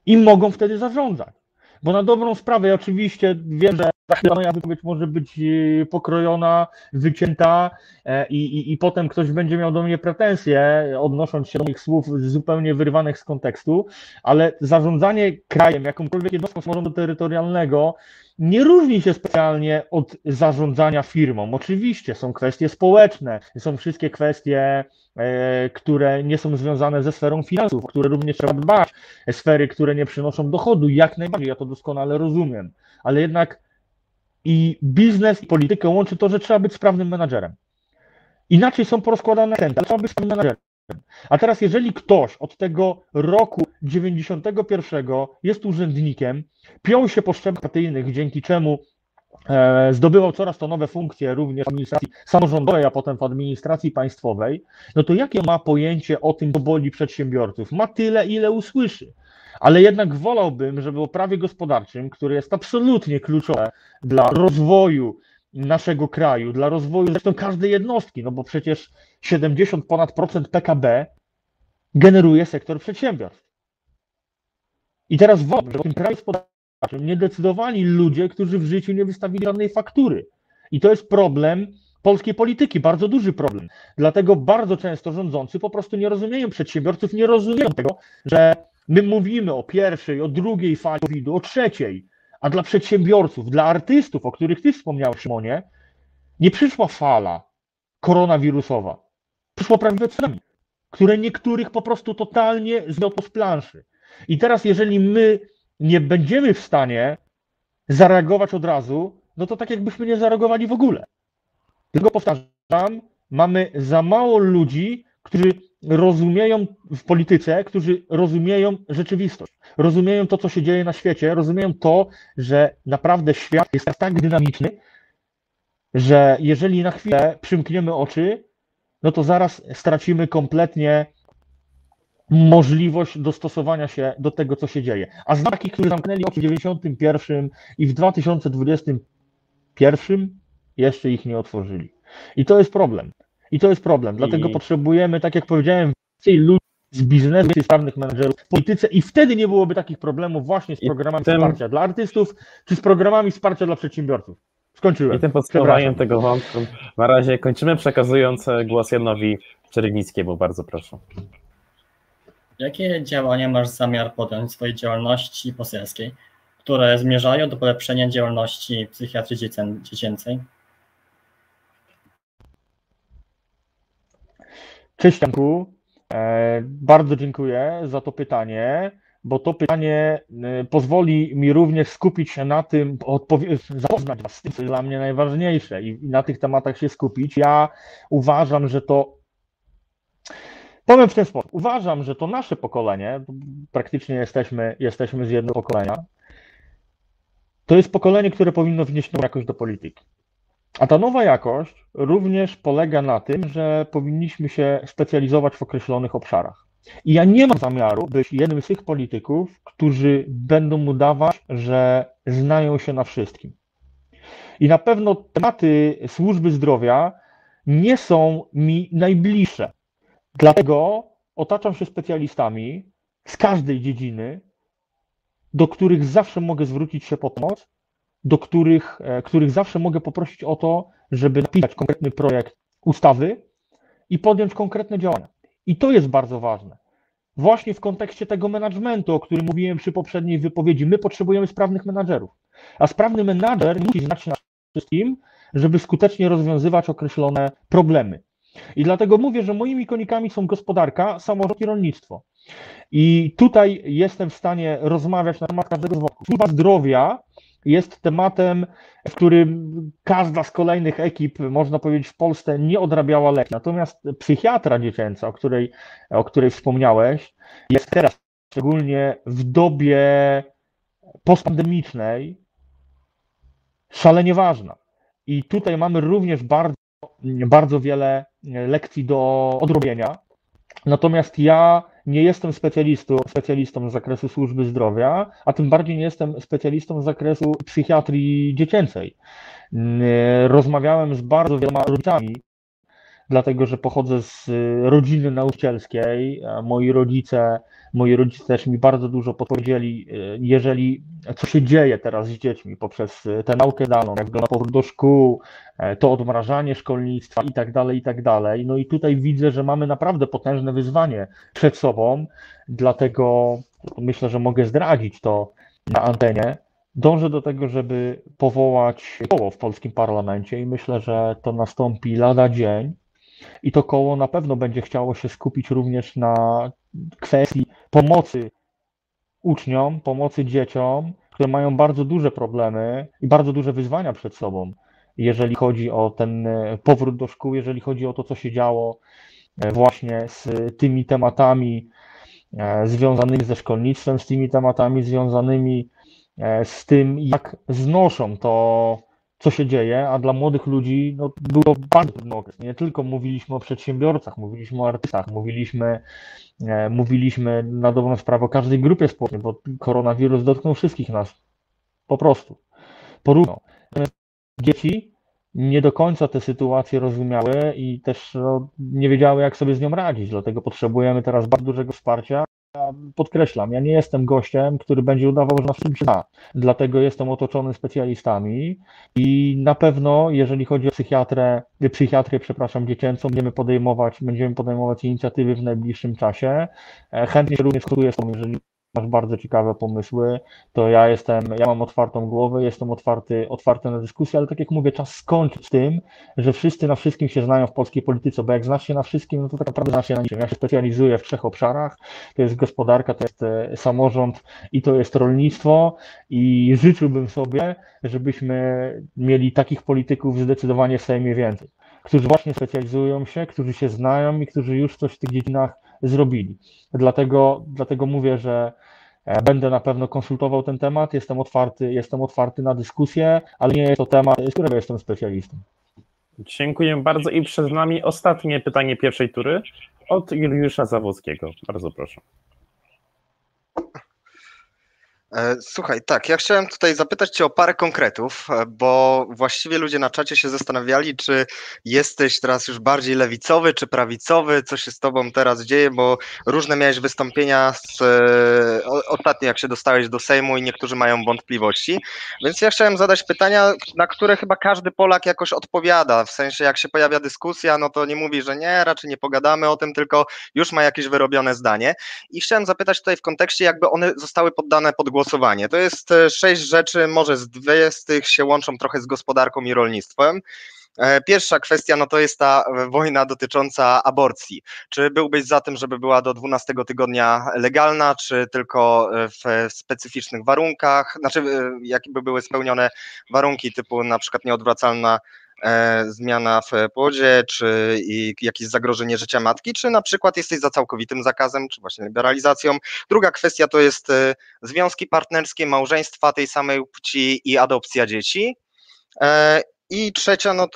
i mogą wtedy zarządzać. Bo na dobrą sprawę, ja oczywiście wiem, że moja wypowiedź może być e, pokrojona, wycięta e, i, i, i potem ktoś będzie miał do mnie pretensje, odnosząc się do moich słów zupełnie wyrwanych z kontekstu, ale zarządzanie krajem, jakąkolwiek jednostką samorządu terytorialnego nie różni się specjalnie od zarządzania firmą. Oczywiście są kwestie społeczne, są wszystkie kwestie, e, które nie są związane ze sferą finansów, które również trzeba dbać, sfery, które nie przynoszą dochodu, jak najbardziej, ja to doskonale rozumiem, ale jednak i biznes i politykę łączy to, że trzeba być sprawnym menadżerem. Inaczej są porozkładane akcenty, trzeba być sprawnym menadżerem. A teraz, jeżeli ktoś od tego roku 91 jest urzędnikiem, piął się po szczeblach partyjnych, dzięki czemu e, zdobywał coraz to nowe funkcje również w administracji samorządowej, a potem w administracji państwowej, no to jakie ma pojęcie o tym, co boli przedsiębiorców? Ma tyle, ile usłyszy. Ale jednak wolałbym, żeby o prawie gospodarczym, które jest absolutnie kluczowe dla rozwoju naszego kraju, dla rozwoju zresztą każdej jednostki, no bo przecież 70 ponad procent PKB generuje sektor przedsiębiorstw. I teraz w ogóle w tym kraju gospodarczym nie decydowali ludzie, którzy w życiu nie wystawili żadnej faktury. I to jest problem polskiej polityki, bardzo duży problem. Dlatego bardzo często rządzący po prostu nie rozumieją przedsiębiorców, nie rozumieją tego, że my mówimy o pierwszej, o drugiej fali COVID-u, o trzeciej, a dla przedsiębiorców, dla artystów, o których ty wspomniałeś, Szymonie, nie przyszła fala koronawirusowa. Przyszło prawdziwe tsunami, które niektórych po prostu totalnie zmiotło z planszy. I teraz, jeżeli my nie będziemy w stanie zareagować od razu, no to tak jakbyśmy nie zareagowali w ogóle. Tylko powtarzam, mamy za mało ludzi, którzy rozumieją w polityce, którzy rozumieją rzeczywistość, rozumieją to, co się dzieje na świecie, rozumieją to, że naprawdę świat jest tak dynamiczny, że jeżeli na chwilę przymkniemy oczy, no to zaraz stracimy kompletnie możliwość dostosowania się do tego, co się dzieje. A z takich, którzy zamknęli oczy w 91 i w 2021 jeszcze ich nie otworzyli. I to jest problem. I to jest problem. Dlatego I... potrzebujemy, tak jak powiedziałem, więcej ludzi z biznesu, więcej sprawnych menedżerów w polityce i wtedy nie byłoby takich problemów właśnie z programami tym... wsparcia dla artystów, czy z programami wsparcia dla przedsiębiorców. Skończyłem. I tym podsumowaniem tego wątku na razie kończymy, przekazując głos Janowi Czerwinickiemu. Bardzo proszę. Jakie działania masz zamiar podjąć w swojej działalności poselskiej, które zmierzają do polepszenia działalności psychiatrii dziecięcej? Cześć Janku, e, bardzo dziękuję za to pytanie, bo to pytanie e, pozwoli mi również skupić się na tym, zapoznać Was z tym, co jest dla mnie najważniejsze i na tych tematach się skupić. Ja uważam, że to Powiem w ten sposób. Uważam, że to nasze pokolenie, praktycznie jesteśmy, jesteśmy z jednego pokolenia, to jest pokolenie, które powinno wnieść nową jakość do polityki. A ta nowa jakość również polega na tym, że powinniśmy się specjalizować w określonych obszarach. I ja nie mam zamiaru być jednym z tych polityków, którzy będą udawać, że znają się na wszystkim. I na pewno tematy służby zdrowia nie są mi najbliższe. Dlatego otaczam się specjalistami z każdej dziedziny, do których zawsze mogę zwrócić się po pomoc, do których, e, których zawsze mogę poprosić o to, żeby napisać konkretny projekt ustawy i podjąć konkretne działania. I to jest bardzo ważne. Właśnie w kontekście tego managementu, o którym mówiłem przy poprzedniej wypowiedzi, my potrzebujemy sprawnych menadżerów. A sprawny menadżer musi znać się na wszystkim, żeby skutecznie rozwiązywać określone problemy. I dlatego mówię, że moimi konikami są gospodarka, samorząd i rolnictwo. I tutaj jestem w stanie rozmawiać na temat każdego z wątków. Służba zdrowia jest tematem, w którym każda z kolejnych ekip, można powiedzieć, w Polsce nie odrabiała leki. Natomiast psychiatra dziecięca, o której, o której wspomniałeś, jest teraz, szczególnie w dobie postpandemicznej, szalenie ważna. I tutaj mamy również bardzo, bardzo wiele lekcji do odrobienia. Natomiast ja nie jestem specjalistą, specjalistą z zakresu służby zdrowia, a tym bardziej nie jestem specjalistą z zakresu psychiatrii dziecięcej. Rozmawiałem z bardzo wieloma rodzicami, dlatego że pochodzę z rodziny nauczycielskiej. Moi rodzice moi rodzice też mi bardzo dużo podpowiedzieli, e, jeżeli co się dzieje teraz z dziećmi poprzez e, tę naukę daną, jak wygląda powrót do szkół, e, to odmrażanie szkolnictwa i tak dalej, i tak dalej. No i tutaj widzę, że mamy naprawdę potężne wyzwanie przed sobą, dlatego myślę, że mogę zdradzić to na antenie. Dążę do tego, żeby powołać koło w polskim parlamencie i myślę, że to nastąpi lada dzień. I to koło na pewno będzie chciało się skupić również na kwestii pomocy uczniom, pomocy dzieciom, które mają bardzo duże problemy i bardzo duże wyzwania przed sobą, jeżeli chodzi o ten e, powrót do szkół, jeżeli chodzi o to, co się działo e, właśnie z tymi tematami e, związanymi ze szkolnictwem, z tymi tematami związanymi z tym, jak znoszą to co się dzieje, a dla młodych ludzi no, było bardzo trudny okres. Nie tylko mówiliśmy o przedsiębiorcach, mówiliśmy o artystach, mówiliśmy, e, mówiliśmy na dobrą sprawę o każdej grupie społecznej, bo koronawirus dotknął wszystkich nas. Po prostu. Porówno. Dzieci nie do końca te sytuacje rozumiały i też no, nie wiedziały, jak sobie z nią radzić. Dlatego potrzebujemy teraz bardzo dużego wsparcia. Ja podkreślam, ja nie jestem gościem, który będzie udawał, że na wszystkim da. Dlatego jestem otoczony specjalistami i na pewno, jeżeli chodzi o psychiatrę, psychiatrię, przepraszam, dziecięcą, będziemy podejmować, będziemy podejmować inicjatywy w najbliższym czasie. E, chętnie się również konsultuję z tą, jeżeli masz bardzo ciekawe pomysły, to ja jestem, ja mam otwartą głowę, jestem otwarty, otwarty na dyskusję, ale tak jak mówię, czas skończyć z tym, że wszyscy na wszystkim się znają w polskiej polityce, bo jak znasz się na wszystkim, no to tak naprawdę znasz się na niczym. Ja się specjalizuję w trzech obszarach, to jest gospodarka, to jest e, samorząd i to jest rolnictwo. I życzyłbym sobie, żebyśmy mieli takich polityków zdecydowanie w Sejmie więcej, którzy właśnie specjalizują się, którzy się znają i którzy już coś w tych dziedzinach zrobili. Dlatego, dlatego mówię, że e, Będę na pewno konsultował ten temat, jestem otwarty, jestem otwarty na dyskusję, ale nie jest to temat, z którego jestem specjalistą. Dziękuję bardzo i przed nami ostatnie pytanie pierwszej tury od Juliusza Zawockiego. Bardzo proszę. E, słuchaj, tak, ja chciałem tutaj zapytać Cię o parę konkretów, e, bo właściwie ludzie na czacie się zastanawiali, czy jesteś teraz już bardziej lewicowy, czy prawicowy, co się z Tobą teraz dzieje, bo różne miałeś wystąpienia z, e, ostatnio, jak się dostałeś do Sejmu i niektórzy mają wątpliwości, więc ja chciałem zadać pytania, na które chyba każdy Polak jakoś odpowiada, w sensie jak się pojawia dyskusja, no to nie mówi, że nie, raczej nie pogadamy o tym, tylko już ma jakieś wyrobione zdanie. I chciałem zapytać tutaj w kontekście, jakby one zostały poddane pod głos głosowanie. To jest e, sześć rzeczy, może z dwie z tych się łączą trochę z gospodarką i rolnictwem. E, pierwsza kwestia no to jest ta e, wojna dotycząca aborcji. Czy byłbyś za tym, żeby była do 12 tygodnia legalna, czy tylko w specyficznych warunkach? Znaczy, jakie były spełnione warunki, typu na przykład nieodwracalna E, zmiana w płodzie, czy jakieś zagrożenie życia matki, czy na przykład jesteś za całkowitym zakazem, czy właśnie liberalizacją. Druga kwestia to jest e, związki partnerskie, małżeństwa tej samej płci i adopcja dzieci. E, I trzecia no,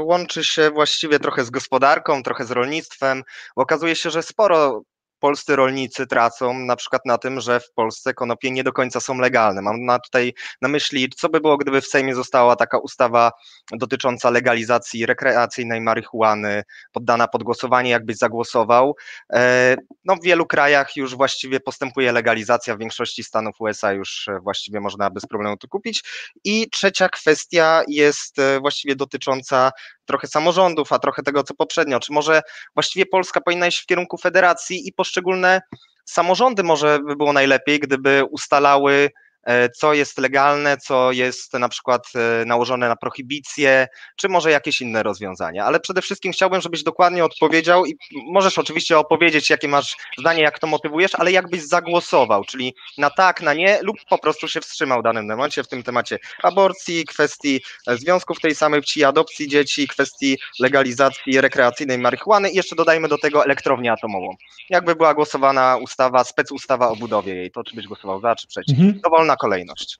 łączy się właściwie trochę z gospodarką, trochę z rolnictwem. Okazuje się, że sporo polscy rolnicy tracą na przykład na tym, że w Polsce konopie nie do końca są legalne. Mam na tutaj na myśli, co by było, gdyby w Sejmie została taka ustawa dotycząca legalizacji rekreacyjnej marihuany, poddana pod głosowanie, jakbyś zagłosował. E, no w wielu krajach już właściwie postępuje legalizacja, w większości stanów USA już właściwie można bez problemu to kupić. I trzecia kwestia jest e, właściwie dotycząca trochę samorządów, a trochę tego, co poprzednio. Czy może właściwie Polska powinna iść w kierunku federacji i poszczególne samorządy może by było najlepiej, gdyby ustalały co jest legalne, co jest na przykład e, nałożone na prohibicję, czy może jakieś inne rozwiązania. Ale przede wszystkim chciałbym, żebyś dokładnie odpowiedział i możesz oczywiście opowiedzieć, jakie masz zdanie, jak to motywujesz, ale jakbyś zagłosował, czyli na tak, na nie, lub po prostu się wstrzymał w danym momencie w tym temacie aborcji, kwestii e, związków tej samej płci, adopcji dzieci, kwestii legalizacji rekreacyjnej marihuany i jeszcze dodajmy do tego elektrownię atomową. Jakby była głosowana ustawa, specustawa o budowie jej, to czy byś głosował za, czy przeciw? Mhm. Dowolna kolejność.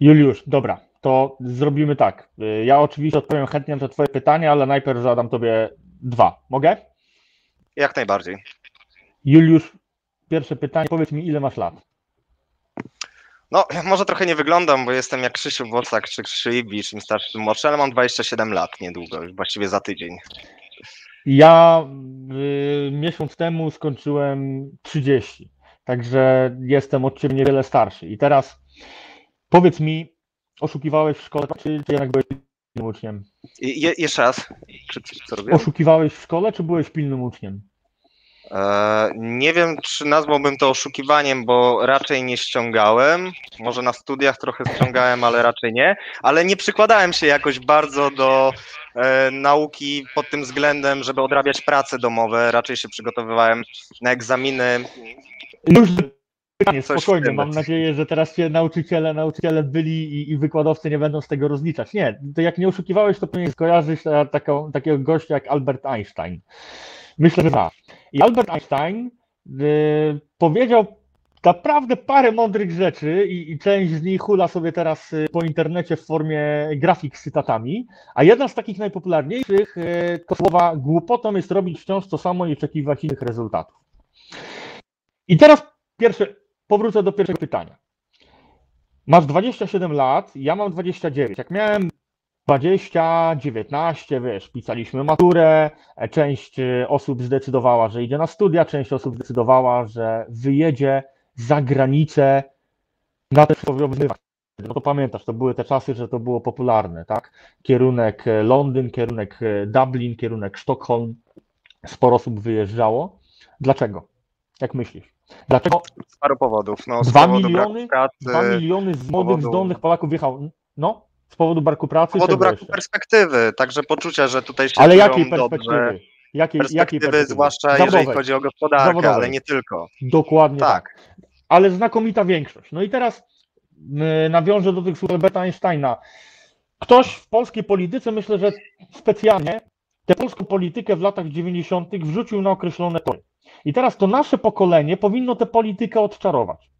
Juliusz, dobra, to zrobimy tak. Ja oczywiście odpowiem chętnie na te Twoje pytania, ale najpierw zadam Tobie dwa. Mogę? Jak najbardziej. Juliusz, pierwsze pytanie. Powiedz mi, ile masz lat? No, może trochę nie wyglądam, bo jestem jak Krzysiu Wocak czy Krzysiu Ibicz, im starszy, tym młodszy, ale mam 27 lat niedługo, już właściwie za tydzień. Ja y, miesiąc temu skończyłem 30. Także jestem od ciebie niewiele starszy. I teraz powiedz mi, oszukiwałeś w szkole, czy, czy jednak byłeś pilnym uczniem? Je, jeszcze raz. Czy, co robię? Oszukiwałeś w szkole, czy byłeś pilnym uczniem? E, nie wiem, czy nazwałbym to oszukiwaniem, bo raczej nie ściągałem. Może na studiach trochę ściągałem, ale raczej nie. Ale nie przykładałem się jakoś bardzo do e, nauki pod tym względem, żeby odrabiać prace domowe. Raczej się przygotowywałem na egzaminy. Już pytanie, spokojnie. Mam nadzieję, że teraz się nauczyciele, nauczyciele byli i, i, wykładowcy nie będą z tego rozliczać. Nie, to jak nie oszukiwałeś, to powinien skojarzyć taką, takiego gościa jak Albert Einstein. Myślę, że tak. I Albert Einstein y, powiedział naprawdę parę mądrych rzeczy i, i, część z nich hula sobie teraz y, po internecie w formie grafik z cytatami, a jedna z takich najpopularniejszych y, to słowa głupotą jest robić wciąż to samo i oczekiwać innych rezultatów. I teraz pierwsze, powrócę do pierwszego pytania. Masz 27 lat, ja mam 29. Jak miałem 20, 19, wiesz, pisaliśmy maturę, e, część e, osób zdecydowała, że idzie na studia, część osób zdecydowała, że wyjedzie za granicę na te wyzwanie. No to pamiętasz, to były te czasy, że to było popularne, tak? Kierunek e, Londyn, kierunek Dublin, kierunek Sztokholm. Sporo osób wyjeżdżało. Dlaczego? Jak myślisz? Dlaczego Z paru powodów. No, z Dwa powodu miliony? braku pracy, dwa miliony z młodych, powodu- zdolnych Polaków wjechało? No, z powodu braku pracy. z powodu braku jeszcze? perspektywy, także poczucia, że tutaj się Ale jakiej dobrze. perspektywy? Jakiej, Perspektywy, jakiej perspektywy? zwłaszcza Zawodowej. jeżeli chodzi o gospodarkę, Zawodowej. ale nie tylko. Dokładnie tak. Tak. Ale znakomita większość. No i teraz y, nawiążę do tych słów Alberta Einsteina. Ktoś w polskiej polityce, myślę, że specjalnie tę polską politykę w latach 90. wrzucił na określone tory. I teraz to nasze pokolenie powinno tę politykę odczarować.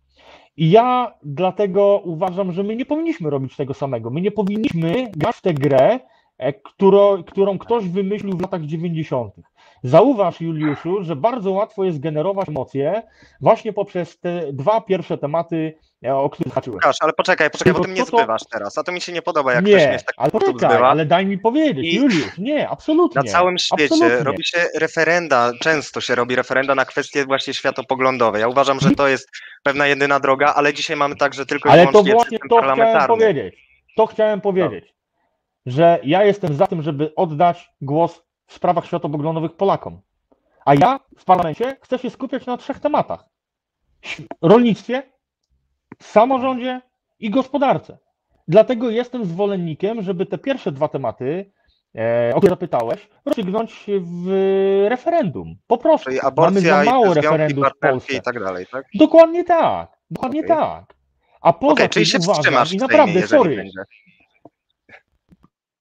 I ja dlatego uważam, że my nie powinniśmy robić tego samego. My nie powinniśmy grać w tę grę, e, którą, którą ktoś wymyślił w latach 90. Zauważ, Juliuszu, że bardzo łatwo jest generować emocje właśnie poprzez te dwa pierwsze tematy, e, o których zahaczyłem. Łukasz, ale poczekaj, poczekaj, bo ty mnie to- zbywasz teraz, a to mi się nie podoba, jak ktoś Nie, mnie w taki ale poczekaj, zbywa. ale daj mi powiedzieć, I- Juliusz, nie, absolutnie. Na całym świecie absolutnie. robi się referenda, często się robi referenda na kwestie właśnie światopoglądowe. Ja uważam, że to jest pewna jedyna droga, ale dzisiaj mamy także tylko i Ale to wyłącznie właśnie system to chciałem powiedzieć. To chciałem powiedzieć, że ja jestem za tym, żeby oddać głos w sprawach światopoglądowych Polakom. A ja w parlamencie chcę się skupiać na trzech tematach: rolnictwie, samorządzie i gospodarce. Dlatego jestem zwolennikiem, żeby te pierwsze dwa tematy, e, o które zapytałeś, rozstrzygnąć w referendum. Po prostu. Czyli Mamy aborcja za i mało referendum w Polsce. i tak dalej, tak? Dokładnie tak. Dokładnie Okej. tak. A poza Okej, tym czyli się uważam, i naprawdę, sorry, będzie.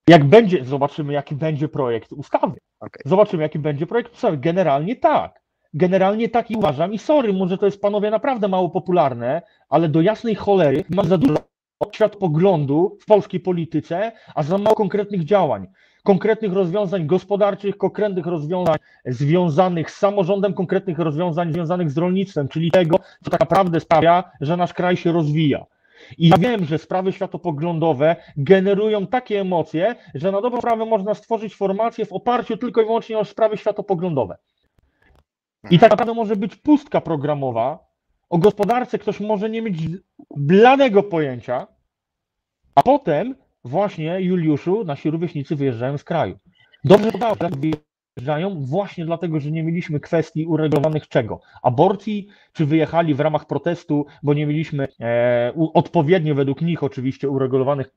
jak będzie, zobaczymy jaki będzie projekt ustawy. Okej. Zobaczymy jaki będzie projekt ustawy. Generalnie tak. Generalnie tak i uważam. I sorry, może to jest panowie naprawdę mało popularne, ale do jasnej cholery mam za dużo światopoglądu w polskiej polityce, a za mało konkretnych działań. Konkretnych rozwiązań gospodarczych, konkretnych rozwiązań związanych z samorządem, konkretnych rozwiązań związanych z rolnictwem, czyli tego, co tak naprawdę sprawia, że nasz kraj się rozwija. I ja wiem, że sprawy światopoglądowe generują takie emocje, że na dobrą sprawę można stworzyć formację w oparciu tylko i wyłącznie o sprawy światopoglądowe. I tak naprawdę może być pustka programowa. O gospodarce ktoś może nie mieć bladego pojęcia, a potem właśnie, Juliuszu, nasi rówieśnicy wyjeżdżają z kraju. Dobrze podałeś, wyjeżdżają właśnie dlatego, że nie mieliśmy kwestii uregulowanych czego? Aborcji, czy wyjechali w ramach protestu, bo nie mieliśmy e, odpowiednio według nich oczywiście uregulowanych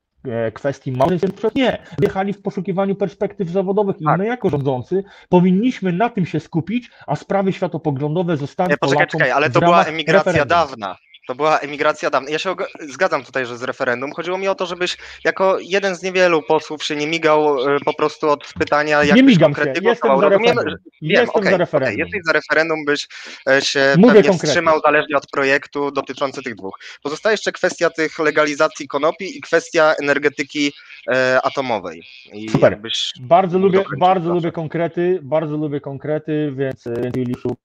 kwestii małżeństw? Nie, wyjechali w poszukiwaniu perspektyw zawodowych i Tak. my jako rządzący powinniśmy na tym się skupić, a sprawy światopoglądowe zostawić Nie, poczekaj, Polakom czekaj, ale to była emigracja referendum. dawna. To była emigracja dawna. Ja się zgadzam tutaj, że z referendum. Chodziło mi o to, żebyś jako jeden z niewielu posłów się nie migał e, po prostu od pytania, jak Nie migam się, jestem za referendum. Wiem, Jestem okej, za referendum. Jesteś za referendum, byś e, się Mówię pewnie konkretnie. wstrzymał zależnie od projektu dotyczący tych dwóch. Pozostaje jeszcze kwestia tych legalizacji konopi i kwestia energetyki e, atomowej. I Super. Bardzo lubię, bardzo proszę. lubię konkrety, bardzo lubię konkrety, więc więc Juliuszu, e,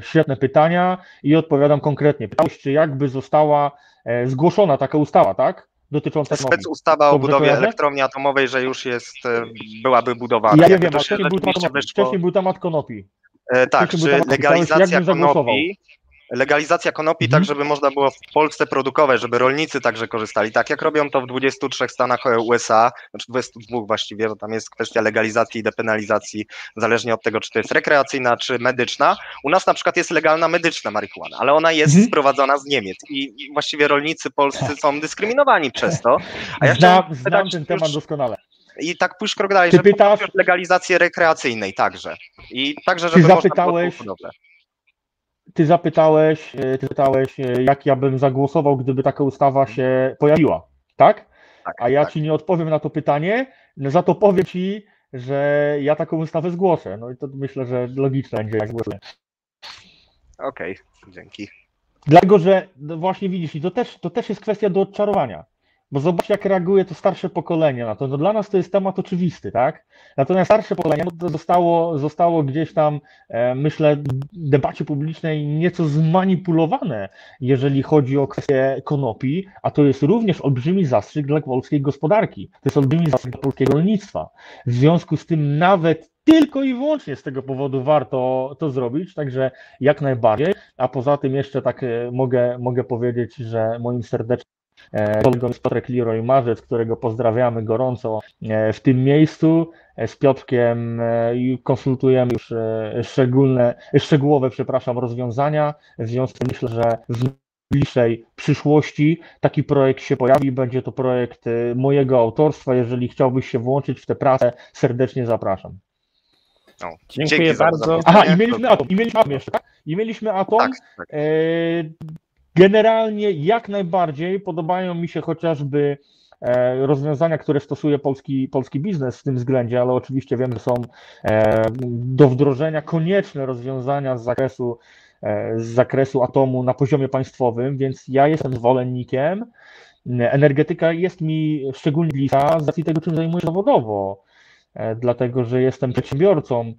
świetne pytania i odpowiadam konkretnie. Pytałeś, czy jakby została e, zgłoszona taka ustawa, tak? Dotycząca spec ustawa o budowie kojarzę? elektrowni atomowej, że już jest, e, byłaby budowana. Ja nie wiem, to wcześniej był, temat, wcześniej był temat konopi. E, tak, Wcześniej czy temat- legalizacja konopi, legalizacja konopi Mhm. tak, żeby można było w Polsce produkować, żeby rolnicy także korzystali, tak jak robią to w 23 stanach USA, znaczy 22 właściwie, bo tam jest kwestia legalizacji i depenalizacji, zależnie od tego, czy to jest rekreacyjna, czy medyczna. U nas na przykład jest legalna medyczna marihuana, ale ona jest Mhm. sprowadzana z Niemiec i właściwie rolnicy polscy są dyskryminowani przez to. A ja Znam, znam ten już- temat doskonale. i tak pójść krok dalej, Ty że pytasz- legalizację rekreacyjnej także. I także, Ty żeby można zapytałeś- było hodowlę. Ty zapytałeś, e, ty zapytałeś, e, jak ja bym zagłosował, gdyby taka ustawa się pojawiła, tak? Tak, A ja tak. ci nie odpowiem na to pytanie, no za to powiem ci, że ja taką ustawę zgłoszę. No i to myślę, że logiczne będzie, jak zgłosuję. Okej, dzięki. Dlatego, że no właśnie widzisz, i to też, to też jest kwestia do odczarowania. Bo zobacz, jak reaguje to starsze pokolenie na to. No dla nas to jest temat oczywisty, tak? Natomiast starsze pokolenie no zostało, zostało gdzieś tam, e, myślę, w debacie publicznej nieco zmanipulowane, jeżeli chodzi o kwestię konopi, a to jest również olbrzymi zastrzyk dla polskiej gospodarki. To jest olbrzymi zastrzyk dla polskiego rolnictwa. W związku z tym nawet tylko i wyłącznie z tego powodu warto to zrobić, także jak najbardziej. A poza tym jeszcze tak e, mogę, mogę powiedzieć, że moim serdecznym kolegą jest Piotrek Leroy Marzec, którego pozdrawiamy gorąco e, w tym miejscu. E, z Piotrkiem konsultujemy już szczególne, szczegółowe przepraszam, rozwiązania. W związku z tym myślę, że w bliższej przyszłości taki projekt się pojawi. Będzie to projekt mojego autorstwa. Jeżeli chciałbyś się włączyć w tę pracę, serdecznie zapraszam. No, Dziękuję bardzo. Aha, i mieliśmy Atom, i mieliśmy Atom jeszcze, tak? I mieliśmy Atom. Tak, tak. Generalnie jak najbardziej podobają mi się chociażby e, rozwiązania, które stosuje polski, polski biznes w tym względzie, ale oczywiście wiem, że są e, do wdrożenia konieczne rozwiązania z zakresu, e, z zakresu atomu na poziomie państwowym, więc ja jestem zwolennikiem. Energetyka jest mi szczególnie bliska z racji tego, czym zajmuję zawodowo, dlatego że jestem przedsiębiorcą,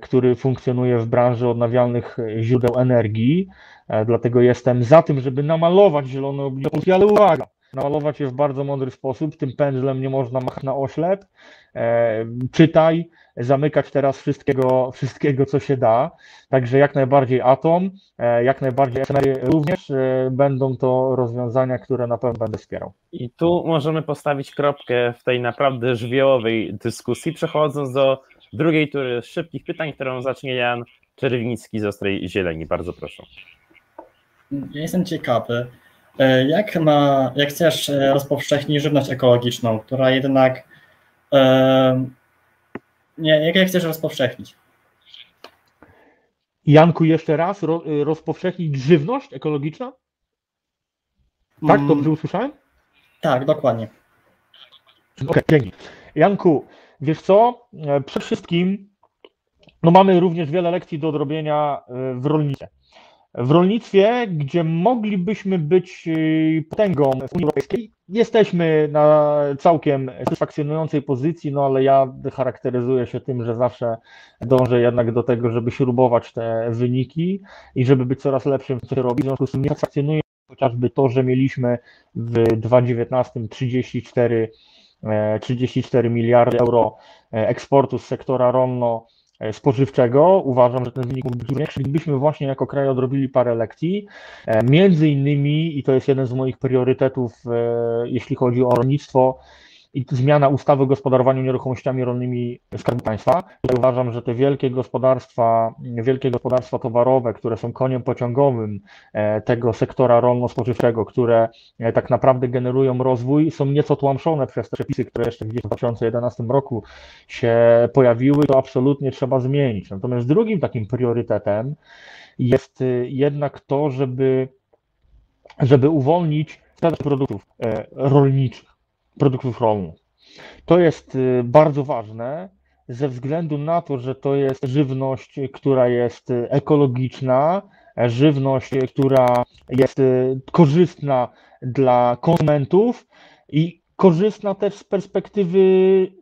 który funkcjonuje w branży odnawialnych źródeł energii. E, dlatego jestem za tym, żeby namalować zielone oblicze Polski, ale uwaga, namalować je w bardzo mądry sposób, tym pędzlem nie można machać na oślep, e, czytaj, zamykać teraz wszystkiego, wszystkiego, co się da, także jak najbardziej Atom, e, jak najbardziej również będą to rozwiązania, które na pewno będę wspierał. I tu możemy postawić kropkę w tej naprawdę żywiołowej dyskusji, przechodząc do drugiej tury szybkich pytań, którą zacznie Jan Czerwiński z Ostrej Zieleni. Bardzo proszę. Ja jestem ciekawy, e, jak, ma, jak chcesz e, rozpowszechnić żywność ekologiczną, która jednak e, nie, jak, jak chcesz rozpowszechnić? Janku, jeszcze raz, ro, rozpowszechnić żywność ekologiczną? Tak, mm. dobrze usłyszałem? Tak, dokładnie. Okej, okay, dzięki. Janku, wiesz co, przede wszystkim no mamy również wiele lekcji do odrobienia w rolnictwie w rolnictwie, gdzie moglibyśmy być y, potęgą w Unii Europejskiej, jesteśmy na całkiem satysfakcjonującej pozycji, no ale ja charakteryzuję się tym, że zawsze dążę jednak do tego, żeby śrubować te wyniki i żeby być coraz lepszym w co robi. W związku z tym nie satysfakcjonuje chociażby to, że mieliśmy w 2019 34, 34 miliardy euro e, eksportu z sektora rolno E, spożywczego. Uważam, że ten wynik mógł być większy, gdybyśmy właśnie jako kraj odrobili parę lekcji. E, między innymi, i to jest jeden z moich priorytetów, e, jeśli chodzi o rolnictwo, i zmiana ustawy o gospodarowaniu nieruchomościami rolnymi Skarbu Państwa. Uważam, że te wielkie gospodarstwa, wielkie gospodarstwa towarowe, które są koniem pociągowym e, tego sektora rolno-spożywczego, które e, tak naprawdę generują rozwój, są nieco tłamszone przez te przepisy, które jeszcze w 2011 roku się pojawiły, to absolutnie trzeba zmienić. Natomiast drugim takim priorytetem jest e, jednak to, żeby, żeby uwolnić sprzedaż produktów rolniczych produktów rolnych. To jest y, bardzo ważne ze względu na to, że to jest żywność, która jest ekologiczna, żywność, która jest y, korzystna dla konsumentów i korzystna też z perspektywy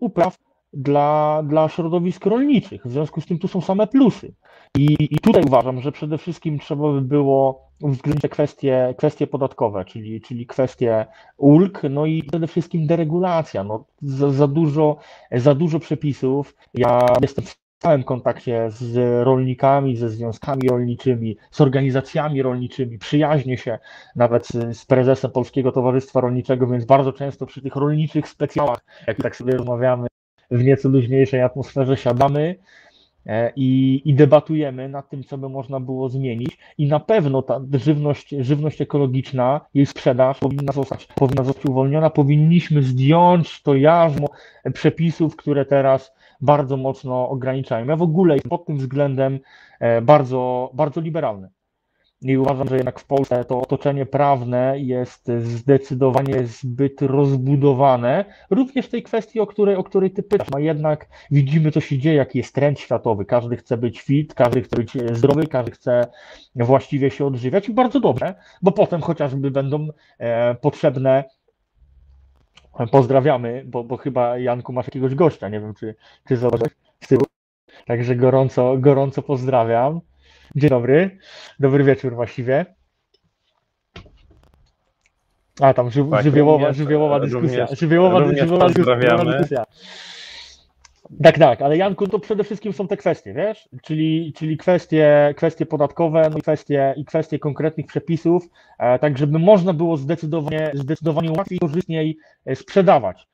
upraw dla, dla środowisk rolniczych. W związku z tym tu są same plusy. I, I tutaj uważam, że przede wszystkim trzeba by było uwzględnić kwestie, kwestie podatkowe, czyli, czyli kwestie ulg, no i przede wszystkim deregulacja. No, za, za, dużo, za dużo przepisów. Ja jestem w stałym kontakcie z rolnikami, ze związkami rolniczymi, z organizacjami rolniczymi, przyjaźnię się nawet z, z prezesem Polskiego Towarzystwa Rolniczego, więc bardzo często przy tych rolniczych specjalach, jak tak sobie rozmawiamy w nieco luźniejszej atmosferze, siadamy i, i debatujemy nad tym, co by można było zmienić. I na pewno ta żywność, żywność ekologiczna, jej sprzedaż powinna zostać, powinna zostać uwolniona. Powinniśmy zdjąć to jarzmo przepisów, które teraz bardzo mocno ograniczają. Ja w ogóle pod tym względem e, bardzo, bardzo liberalny. I uważam, że jednak w Polsce to otoczenie prawne jest zdecydowanie zbyt rozbudowane, również w tej kwestii, o której, o której ty pytasz. A jednak widzimy, co się dzieje, jaki jest trend światowy. Każdy chce być fit, każdy chce być zdrowy, każdy chce właściwie się odżywiać i bardzo dobrze, bo potem chociażby będą e, potrzebne Pozdrawiamy, bo, bo chyba Janku masz jakiegoś gościa, nie wiem czy, czy zobaczysz z tyłu. Także gorąco, gorąco pozdrawiam. Dzień dobry, dobry wieczór właściwie. A tam ży, Tak, żywiołowa, również- żywiołowa dyskusja. również- żywiołowa, również żywiołowa dyskusja, pozdrawiamy. dyskusja. Tak, tak, ale Janku, to przede wszystkim są te kwestie, wiesz? Czyli, czyli kwestie, kwestie podatkowe no i, kwestie, i kwestie konkretnych przepisów, e, tak żeby można było zdecydowanie, zdecydowanie łatwiej i korzystniej e, sprzedawać.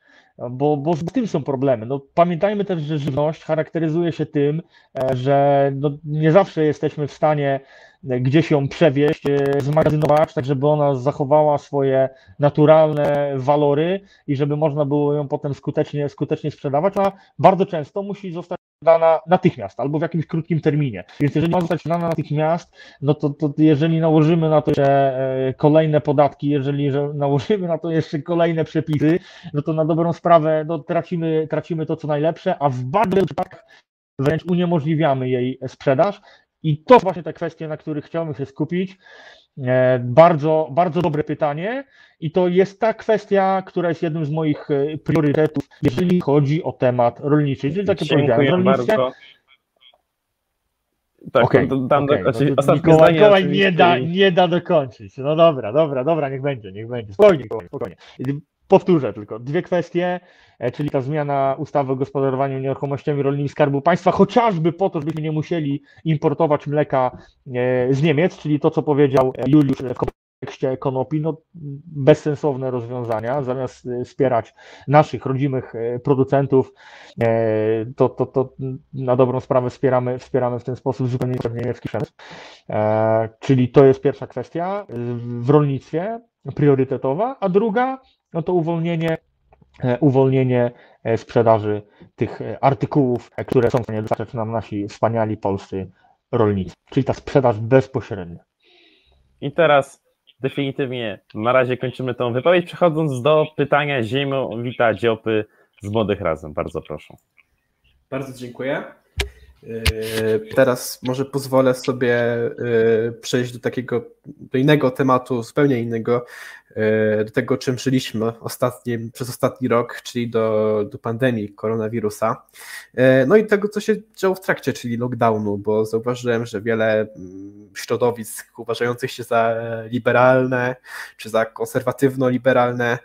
Bo, bo z tym są problemy. No, pamiętajmy też, że żywność charakteryzuje się tym, e, że no, nie zawsze jesteśmy w stanie gdzieś ją przewieźć, e, zmagazynować, tak żeby ona zachowała swoje naturalne walory i żeby można było ją potem skutecznie, skutecznie sprzedawać, a bardzo często musi zostać sprzedana natychmiast albo w jakimś krótkim terminie. Więc jeżeli ma zostać sprzedana natychmiast, no to, to jeżeli nałożymy na to jeszcze e, kolejne podatki, jeżeli że nałożymy na to jeszcze kolejne przepisy, no to na dobrą sprawę no, tracimy, tracimy to co najlepsze, a w bardzo przypadkach wręcz uniemożliwiamy jej sprzedaż. I to właśnie te kwestie, na których chciałbym się skupić. E, Bardzo, bardzo dobre pytanie i to jest ta kwestia, która jest jednym z moich e, priorytetów, jeżeli chodzi o temat rolniczy. Czyli tak jak powiedziałem, rolnictwie bardzo. Tak, Okej, to dam okej, do, no znaczy, to ostatnie Mikołaj, zdanie Mikołaj nie da, nie da dokończyć. No dobra, dobra, dobra, niech będzie, niech będzie. Spokojnie, spokojnie. Powtórzę tylko dwie kwestie, e, czyli ta zmiana ustawy o gospodarowaniu nieruchomościami rolnymi Skarbu Państwa, chociażby po to, żebyśmy nie musieli importować mleka e, z Niemiec, czyli to, co powiedział e, Juliusz kontekście konopi, no bezsensowne rozwiązania, zamiast wspierać naszych rodzimych producentów, to, to, to na dobrą sprawę wspieramy, wspieramy w ten sposób zupełnie niemiecki przemysł. Czyli to jest pierwsza kwestia w rolnictwie priorytetowa, a druga no to uwolnienie, e, uwolnienie e, sprzedaży tych e, artykułów, które są w stanie dostarczać nam nasi wspaniali polscy rolnicy, czyli ta sprzedaż bezpośrednia. I teraz definitywnie na razie kończymy tą wypowiedź, przechodząc do pytania Ziemowita Dziopy z Młodych Razem. Bardzo proszę. Bardzo dziękuję. Yy, Teraz może pozwolę sobie yy, przejść do takiego, do innego tematu, zupełnie innego, yy, do tego, czym żyliśmy ostatnim, przez ostatni rok, czyli do, do pandemii koronawirusa. No i tego, co się działo w trakcie, czyli lockdownu, bo zauważyłem, że wiele mm, środowisk uważających się za liberalne, czy za konserwatywno-liberalne,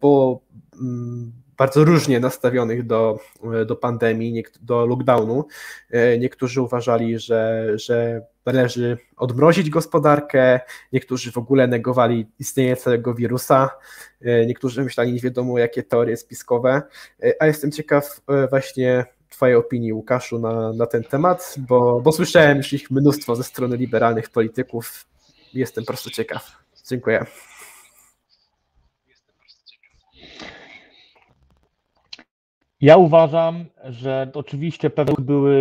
było mm, bardzo różnie nastawionych do, do pandemii, do lockdownu. E, Niektórzy uważali, że, że należy odmrozić gospodarkę, niektórzy w ogóle negowali istnienie całego wirusa, e, niektórzy myśleli nie wiadomo jakie teorie spiskowe, E, a jestem ciekaw e, właśnie Twojej opinii, Łukaszu, na, na ten temat, bo, bo słyszałem już ich mnóstwo ze strony liberalnych polityków. Jestem po prostu ciekaw. Dziękuję. Ja uważam, że oczywiście pewne były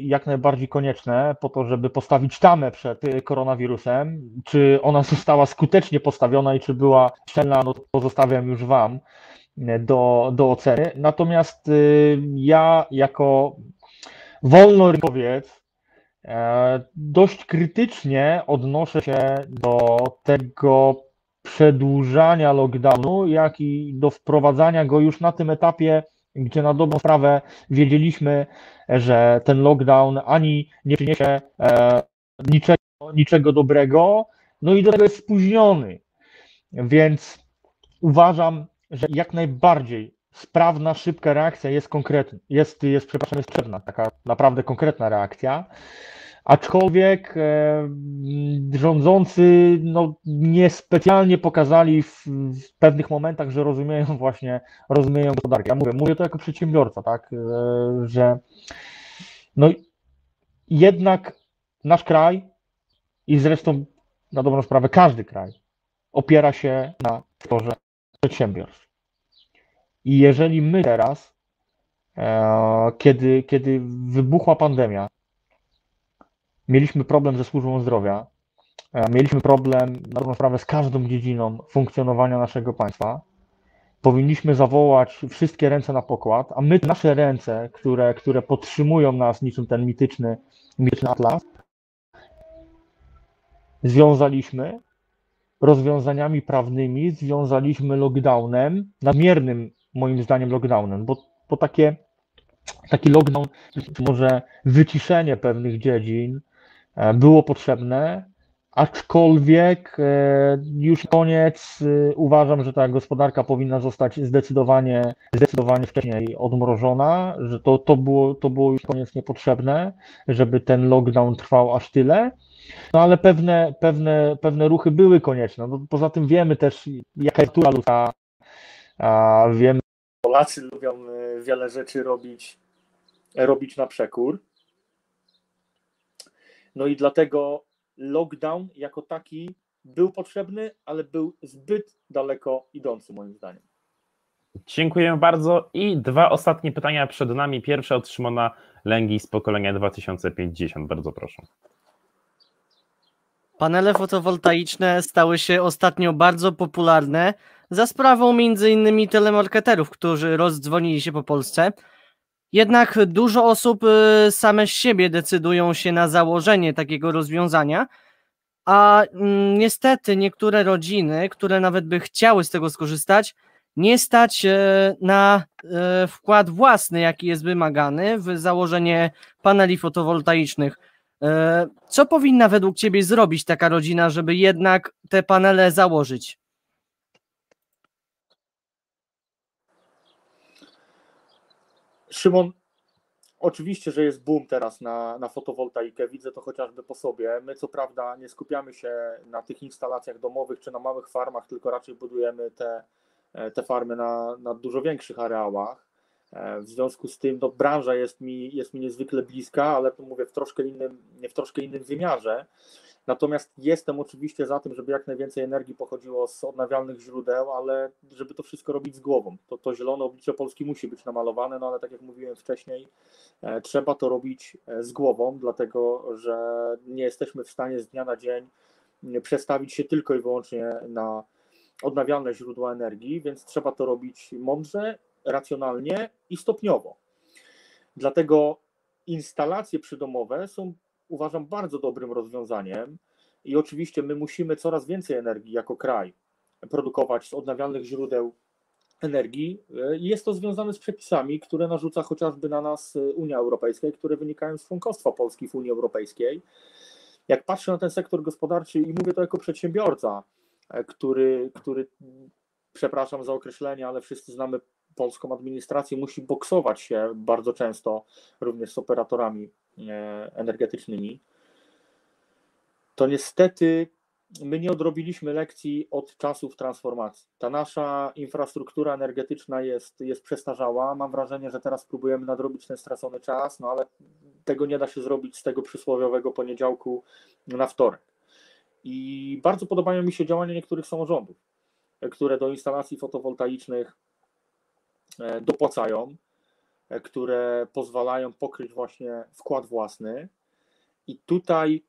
jak najbardziej konieczne po to, żeby postawić tamę przed y, koronawirusem. Czy ona została skutecznie postawiona i czy była szczelna, no to pozostawiam już Wam y, do, do oceny. Natomiast y, ja jako wolnorynkowiec e, dość krytycznie odnoszę się do tego przedłużania lockdownu, jak i do wprowadzania go już na tym etapie, gdzie na dobrą sprawę wiedzieliśmy, że ten lockdown ani nie przyniesie e, niczego, niczego dobrego, no i do tego jest spóźniony. Więc uważam, że jak najbardziej sprawna, szybka reakcja jest konkretna, jest, jest, przepraszam, jest potrzebna, taka naprawdę konkretna reakcja. Aczkolwiek e, rządzący no, niespecjalnie pokazali w, w pewnych momentach, że rozumieją właśnie, rozumieją gospodarkę. Ja mówię, mówię to jako przedsiębiorca, tak, e, że no jednak nasz kraj i zresztą na dobrą sprawę każdy kraj opiera się na sektorze przedsiębiorstw. I jeżeli my teraz, e, kiedy, kiedy wybuchła pandemia, mieliśmy problem ze służbą zdrowia, e, mieliśmy problem na dobrą sprawę z każdą dziedziną funkcjonowania naszego państwa, powinniśmy zawołać wszystkie ręce na pokład, a my nasze ręce, które, które podtrzymują nas niczym ten mityczny, mityczny atlas, związaliśmy rozwiązaniami prawnymi związaliśmy lockdownem, nadmiernym moim zdaniem lockdownem, bo, bo takie, taki lockdown, może wyciszenie pewnych dziedzin było potrzebne, aczkolwiek e, już koniec e, uważam, że ta gospodarka powinna zostać zdecydowanie, zdecydowanie wcześniej odmrożona, że to, to, było, to było już koniec niepotrzebne, żeby ten lockdown trwał aż tyle. No ale pewne, pewne, pewne ruchy były konieczne. No, poza tym wiemy też, jaka jest natura ludzka, wiemy, Polacy lubią e, wiele rzeczy robić, robić na przekór. No i dlatego lockdown jako taki był potrzebny, ale był zbyt daleko idący moim zdaniem. Dziękuję bardzo. I dwa ostatnie pytania przed nami. Pierwsze od Szymona Lęgi z pokolenia 2050. Bardzo proszę. Panele fotowoltaiczne stały się ostatnio bardzo popularne za sprawą m.in. telemarketerów, którzy rozdzwonili się po Polsce. Jednak dużo osób y, same z siebie decydują się na założenie takiego rozwiązania, a mm, niestety niektóre rodziny, które nawet by chciały z tego skorzystać, nie stać y, na y, wkład własny, jaki jest wymagany w założenie paneli fotowoltaicznych. Co powinna według Ciebie zrobić taka rodzina, żeby jednak te panele założyć? Szymon, oczywiście, że jest boom teraz na, na fotowoltaikę, widzę to chociażby po sobie. My co prawda nie skupiamy się na tych instalacjach domowych czy na małych farmach, tylko raczej budujemy te, te farmy na, na dużo większych areałach. W związku z tym no, branża jest mi, jest mi niezwykle bliska, ale tu mówię w troszkę innym, w troszkę innym wymiarze. Natomiast jestem oczywiście za tym, żeby jak najwięcej energii pochodziło z odnawialnych źródeł, ale żeby to wszystko robić z głową. To, to zielone oblicze Polski musi być namalowane, no ale tak jak mówiłem wcześniej, e, trzeba to robić e, z głową, dlatego że nie jesteśmy w stanie z dnia na dzień przestawić się tylko i wyłącznie na odnawialne źródła energii, więc trzeba to robić mądrze, racjonalnie i stopniowo. Dlatego instalacje przydomowe są uważam bardzo dobrym rozwiązaniem. I oczywiście my musimy coraz więcej energii jako kraj produkować z odnawialnych źródeł energii. Jest to związane z przepisami, które narzuca chociażby na nas Unia Europejska które wynikają z członkostwa Polski w Unii Europejskiej. Jak patrzę na ten sektor gospodarczy i mówię to jako przedsiębiorca, który, który przepraszam za określenie, ale wszyscy znamy polską administrację, musi boksować się bardzo często również z operatorami energetycznymi, to niestety my nie odrobiliśmy lekcji od czasów transformacji. Ta nasza infrastruktura energetyczna jest, jest przestarzała. Mam wrażenie, że teraz próbujemy nadrobić ten stracony czas, no ale tego nie da się zrobić z tego przysłowiowego poniedziałku na wtorek. I bardzo podobają mi się działania niektórych samorządów, które do instalacji fotowoltaicznych e, dopłacają. E, które pozwalają pokryć właśnie wkład własny. I tutaj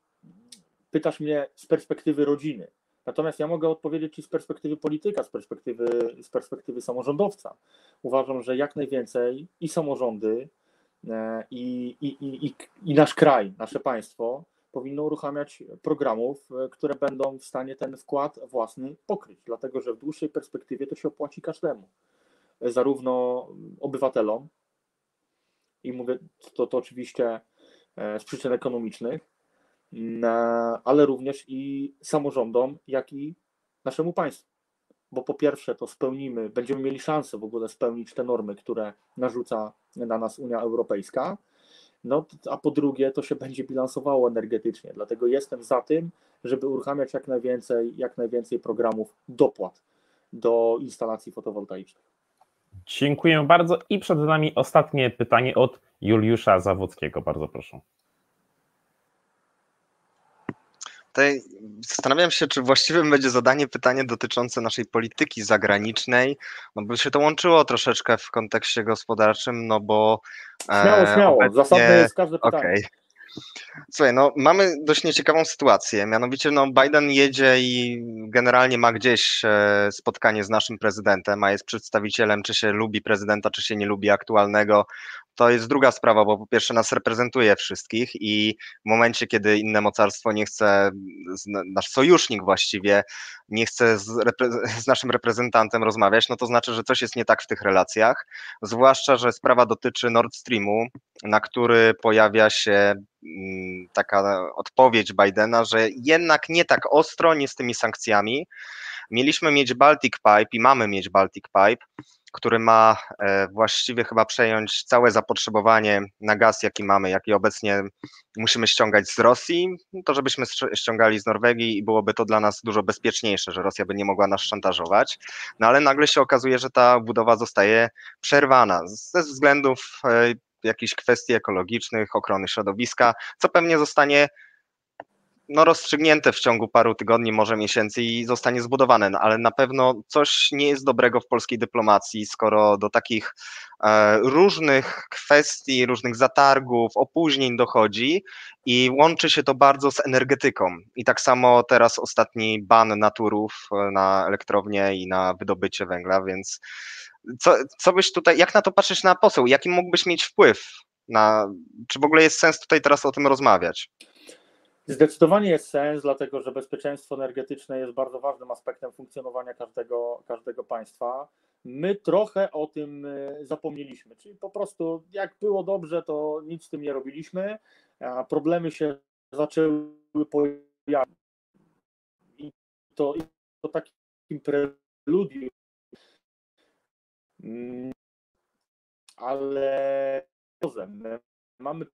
pytasz mnie z perspektywy rodziny. Natomiast ja mogę odpowiedzieć Ci z perspektywy polityka, z perspektywy, z perspektywy samorządowca. Uważam, że jak najwięcej i samorządy, e, i, i, i, i nasz kraj, nasze państwo powinno uruchamiać programów, e, które będą w stanie ten wkład własny pokryć, dlatego że w dłuższej perspektywie to się opłaci każdemu, zarówno obywatelom, i mówię to, to oczywiście e, z przyczyn ekonomicznych, ale również i samorządom, jak i naszemu państwu. Bo po pierwsze to spełnimy, będziemy mieli szansę w ogóle spełnić te normy, które narzuca na nas Unia Europejska, no, a po drugie to się będzie bilansowało energetycznie. Dlatego jestem za tym, żeby uruchamiać jak najwięcej, jak najwięcej programów dopłat do instalacji fotowoltaicznych. Dziękuję bardzo. I przed nami ostatnie pytanie od Juliusza Zawockiego. Bardzo proszę. Tutaj zastanawiam się, czy właściwym będzie zadanie pytanie dotyczące naszej polityki zagranicznej, no by się to łączyło troszeczkę w kontekście gospodarczym, no bo... Śmiało, e, śmiało, obecnie... zasadne jest każde pytanie. Okay. Słuchaj, no mamy dość nieciekawą sytuację, mianowicie no Biden jedzie i generalnie ma gdzieś e, spotkanie z naszym prezydentem, a jest przedstawicielem, czy się lubi prezydenta, czy się nie lubi aktualnego to jest druga sprawa, bo po pierwsze nas reprezentuje wszystkich i w momencie, kiedy inne mocarstwo nie chce, nasz sojusznik właściwie nie chce z, z, naszym reprezentantem rozmawiać, no to znaczy, że coś jest nie tak w tych relacjach, zwłaszcza, że sprawa dotyczy Nord Streamu, na który pojawia się mm, taka odpowiedź Bidena, że jednak nie tak ostro, nie z tymi sankcjami. Mieliśmy mieć Baltic Pipe i mamy mieć Baltic Pipe, który ma e, właściwie chyba przejąć całe zapotrzebowanie na gaz, jaki mamy, jaki obecnie musimy ściągać z Rosji, to żebyśmy ściągali z Norwegii i byłoby to dla nas dużo bezpieczniejsze, że Rosja by nie mogła nas szantażować. No ale nagle się okazuje, że ta budowa zostaje przerwana ze względów e, jakichś kwestii ekologicznych, ochrony środowiska, co pewnie zostanie no, rozstrzygnięte w ciągu paru tygodni, może miesięcy i zostanie zbudowane, no, ale na pewno coś nie jest dobrego w polskiej dyplomacji, skoro do takich e, różnych kwestii, różnych zatargów, opóźnień dochodzi i łączy się to bardzo z energetyką. I tak samo teraz ostatni ban naturów e, na elektrownię i na wydobycie węgla, więc co, co byś tutaj, jak na to patrzysz na poseł, jaki mógłbyś mieć wpływ na, czy w ogóle jest sens tutaj teraz o tym rozmawiać? Zdecydowanie jest sens, dlatego że bezpieczeństwo energetyczne jest bardzo ważnym aspektem funkcjonowania każdego, każdego państwa. My trochę o tym e, zapomnieliśmy, czyli po prostu jak było dobrze, to nic z tym nie robiliśmy, problemy się zaczęły pojawiać. I to, i to takim preludium. Mm, ale mamy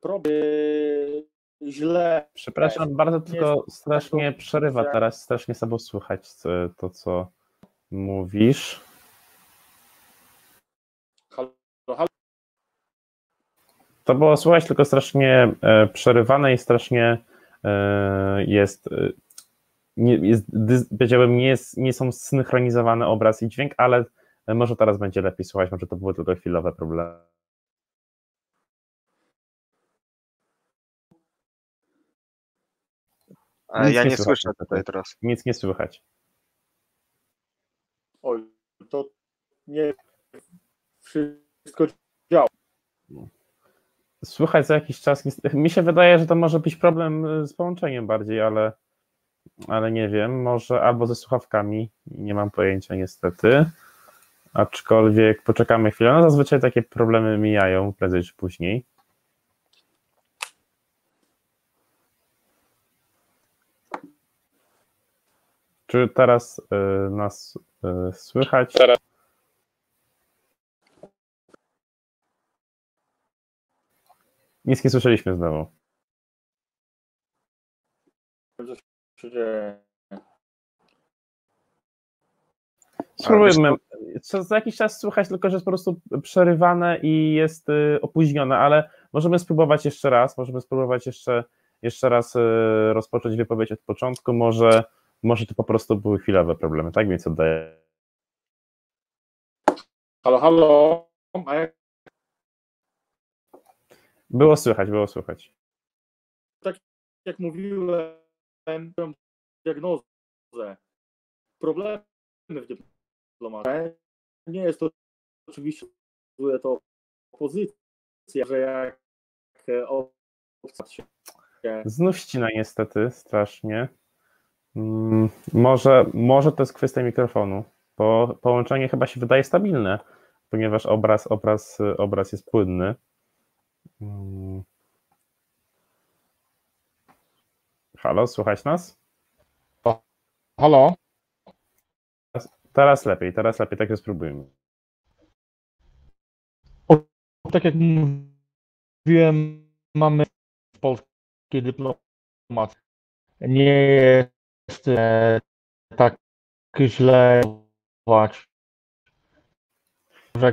problem źle. Przepraszam bardzo, tylko strasznie przerywa teraz, strasznie sobie słychać to, co mówisz. To było słychać, tylko strasznie e, przerywane i strasznie e, jest, e, nie, jest powiedziałbym, nie, jest, nie są synchronizowane obraz i dźwięk, ale może teraz będzie lepiej słuchać, może to były tylko chwilowe problemy. Nic ja nie, nie słyszę tutaj teraz. Nic nie słychać. Oj, to nie wszystko działa. Słychać za jakiś czas. Mi się wydaje, że to może być problem y, z połączeniem bardziej, ale, ale nie wiem. Może albo ze słuchawkami. Nie mam pojęcia niestety. Aczkolwiek poczekamy chwilę. No zazwyczaj takie problemy mijają prędzej czy później. Czy teraz y, nas y, słychać? Teraz. Nic nie słyszeliśmy znowu. Spróbujmy. Co za jakiś czas słychać tylko, że jest po prostu przerywane i jest y, opóźnione, ale możemy spróbować jeszcze raz. Możemy spróbować jeszcze, jeszcze raz rozpocząć wypowiedź od początku. Może może to po prostu były chwilowe problemy, tak? Więc oddaję. Halo, halo. Było słychać, było słychać. Tak jak mówiłem, diagnozę. Problemy w dyplomacji. Nie jest to oczywiście to opozycja, że jak obca się. Znów ścina niestety strasznie. Mm, może, może to jest kwestia mikrofonu, bo połączenie chyba się wydaje stabilne, ponieważ obraz, obraz, obraz jest płynny. Mm. Halo, słychać nas? Halo? Teraz, lepiej, teraz lepiej, tak spróbujmy. O, tak jak mówiłem, mamy w polskiej dyplomacji. Nie jest e, tak źle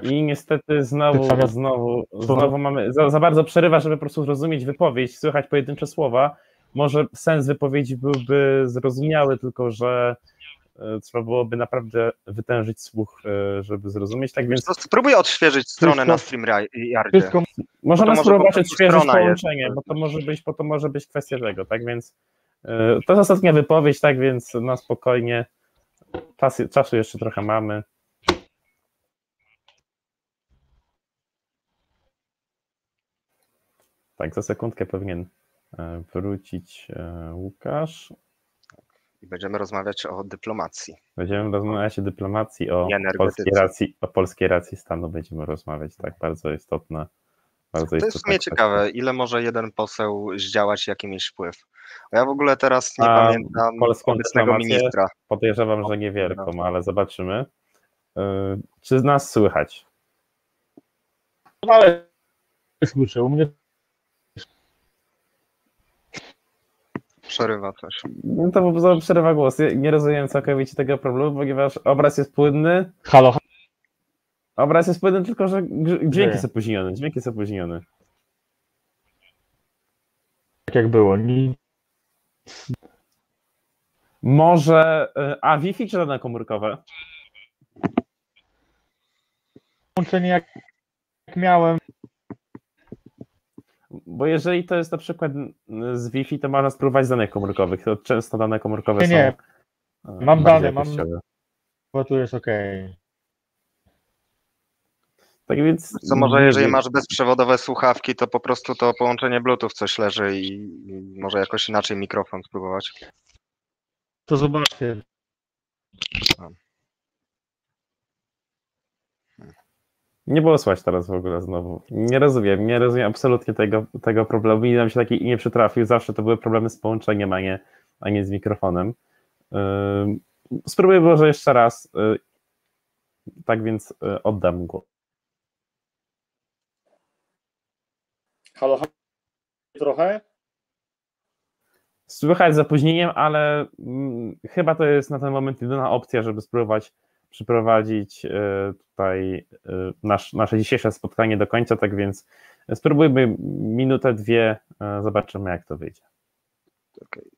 i niestety znowu, znowu, znowu mamy, za, za, bardzo przerywa, żeby po prostu zrozumieć wypowiedź, słychać pojedyncze słowa. Może sens wypowiedzi byłby zrozumiały, tylko że e, trzeba byłoby naprawdę wytężyć słuch, e, żeby zrozumieć. Tak więc. Spróbuj odświeżyć stronę wszystko, na StreamYardzie. Wszystko, Możemy spróbować odświeżyć połączenie, jest. bo to może być, bo to może być kwestia tego, tak więc to jest ostatnia wypowiedź, tak więc na spokojnie. Czas, czasu jeszcze trochę mamy. Tak, za sekundkę powinien e, wrócić e, Łukasz. I będziemy rozmawiać o dyplomacji. Będziemy rozmawiać o dyplomacji, o polskiej racji, o polskiej racji stanu będziemy rozmawiać. Tak, bardzo istotna. Bardzo To jest w sumie ciekawe, ile może jeden poseł zdziałać jakimiś wpływ. Ja w ogóle teraz nie A pamiętam polską obecnego ministra. Podejrzewam, że niewielką, ale zobaczymy. E, Czy z nas słychać? No ale słyszę, u mnie Przerywa coś. No to po prostu przerywa głos. Nie rozumiem całkowicie tego problemu, ponieważ obraz jest płynny. halo, halo. Obraz jest płynny, tylko że grz- dźwięk Nie. jest opóźniony. Dźwięk jest opóźniony. tak jak było. Może. e, A Wi-Fi czy dane komórkowe? Łączenie jak, jak miałem, Bo jeżeli to jest na przykład z Wi-Fi, to można spróbować z danych komórkowych. To często dane komórkowe Nie, są. nie. Mam dane, mam- bo tu jest ok. Tak więc. Co może jeżeli masz bezprzewodowe słuchawki, to po prostu to połączenie Bluetooth coś leży i i może jakoś inaczej mikrofon spróbować. To zobaczcie. Nie było słychać teraz w ogóle znowu. Nie rozumiem, nie rozumiem absolutnie tego, tego problemu. Nigdy nam się taki nie przytrafił. Zawsze to były problemy z połączeniem, a nie, a nie z mikrofonem. Spróbuję może jeszcze raz. y, Tak więc y, oddam głos. Halo, halo, trochę? Słychać z opóźnieniem, ale mm, chyba to jest na ten moment jedyna opcja, żeby spróbować przeprowadzić y, tutaj y, nasz, nasze dzisiejsze spotkanie do końca. Tak więc spróbujmy minutę, dwie, y, zobaczymy jak to wyjdzie. Okej.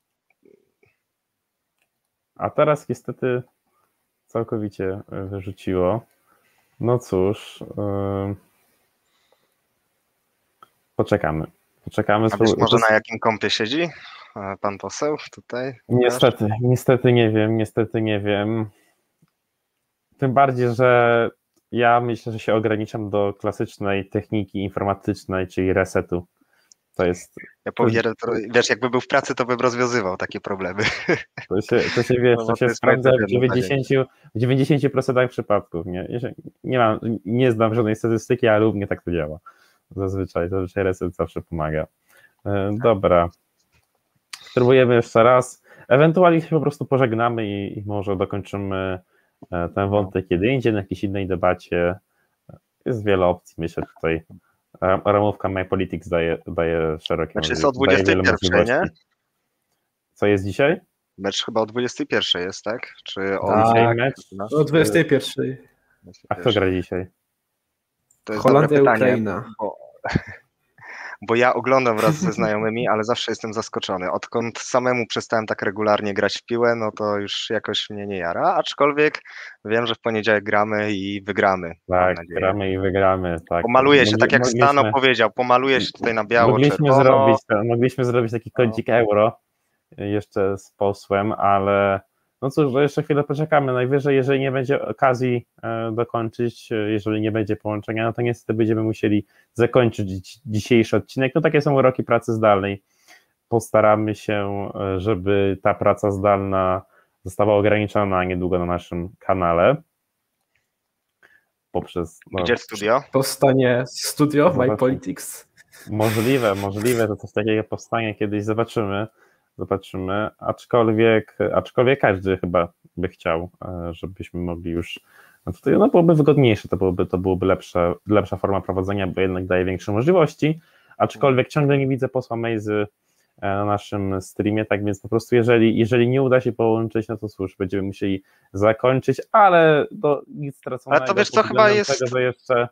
A teraz niestety całkowicie wyrzuciło. No cóż, poczekamy. Poczekamy. A wiesz może na jakim kąpie siedzi pan poseł tutaj? Niestety, niestety nie wiem, niestety nie wiem. Tym bardziej, że ja myślę, że się ograniczam do klasycznej techniki informatycznej, czyli resetu. To jest, Ja powiem, wiesz, jakby był w pracy, to bym rozwiązywał takie problemy. to się, to się wiesz, No, to to się sprawdza w moje zdanie. 90, w 90% przypadków. Nie? Nie, mam, nie znam żadnej statystyki, ale u mnie tak to działa. Zazwyczaj, zazwyczaj reset zawsze pomaga. E, Dobra. Spróbujemy jeszcze raz. Ewentualnie się po prostu pożegnamy i, i może dokończymy e, ten wątek kiedy indziej, na jakiejś innej debacie. Jest wiele opcji, myślę tutaj. Ram- Ramówka My Politics daje, daje szerokie Znaczy jest o daje wiele 21, nie? Co jest dzisiaj? Mecz chyba o 21 jest, tak? Czy o Tak. Dzisiaj mecz? No, O 21. A kto gra dzisiaj? To jest Holandia, dobre pytanie, Ukraina. Bo, bo ja oglądam wraz ze znajomymi, ale zawsze jestem zaskoczony. Odkąd samemu przestałem tak regularnie grać w piłę, no to już jakoś mnie nie jara, aczkolwiek wiem, że w poniedziałek gramy i wygramy. Tak, gramy i wygramy. Tak. Pomaluję się, tak jak mogliśmy- Stano powiedział, pomaluję się tutaj na biało, Mogliśmy czerwono. zrobić, mogliśmy zrobić taki kącik euro jeszcze z posłem, ale no cóż, no jeszcze chwilę poczekamy. Najwyżej, jeżeli nie będzie okazji e, dokończyć, e, jeżeli nie będzie połączenia, no to niestety będziemy musieli zakończyć dzi- dzisiejszy odcinek. No takie są uroki pracy zdalnej. Postaramy się, e, żeby ta praca zdalna została ograniczona niedługo na naszym kanale. Poprzez no, Gdzie studio? Powstanie studio Zobaczmy. My Politics. Możliwe, możliwe, że coś takiego powstanie kiedyś, zobaczymy, zobaczymy, aczkolwiek, aczkolwiek każdy chyba by chciał, e, żebyśmy mogli już, no tutaj no byłoby wygodniejsze, to byłoby, to byłoby lepsza, lepsza forma prowadzenia, bo jednak daje większe możliwości, aczkolwiek ciągle nie widzę posła Mejzy e, na naszym streamie, tak więc po prostu jeżeli, jeżeli nie uda się połączyć, no to cóż, będziemy musieli zakończyć, ale to nic straconego. Ale to wiesz co, chyba jest- Tego, że jeszcze...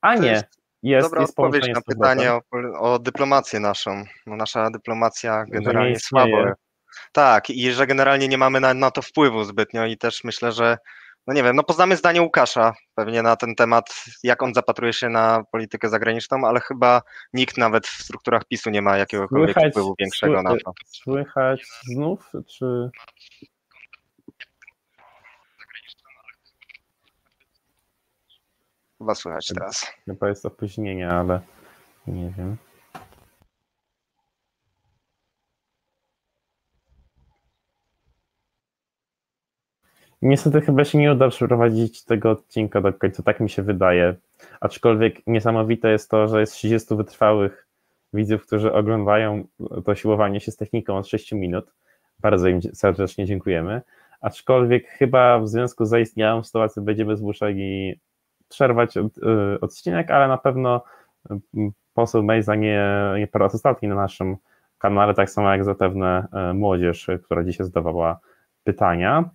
A nie, jest jest, Dobra jest odpowiedź na pytanie o, o dyplomację naszą. No, nasza dyplomacja nie generalnie słabo. Tak, i że generalnie nie mamy na, na to wpływu zbytnio i też myślę, że no nie wiem, no poznamy zdanie Łukasza pewnie na ten temat, jak on zapatruje się na politykę zagraniczną, ale chyba nikt nawet w strukturach PiSu nie ma jakiegokolwiek Słychać- wpływu większego sły- na to. Słychać znów, czy... Chyba słychać teraz. Chyba jest opóźnienie, ale nie wiem. Niestety chyba się nie uda przeprowadzić tego odcinka do końca, tak mi się wydaje. Aczkolwiek niesamowite jest to, że jest 30 wytrwałych widzów, którzy oglądają to siłowanie się z techniką od 6 minut. Bardzo im serdecznie dziękujemy. Aczkolwiek chyba w związku z zaistniałą sytuacją będziemy zmuszeni przerwać od, y, odcinek, ale na pewno y, poseł Mejza nie, nie po raz ostatni na naszym kanale, tak samo jak zapewne y, młodzież, która dzisiaj zadawała pytania.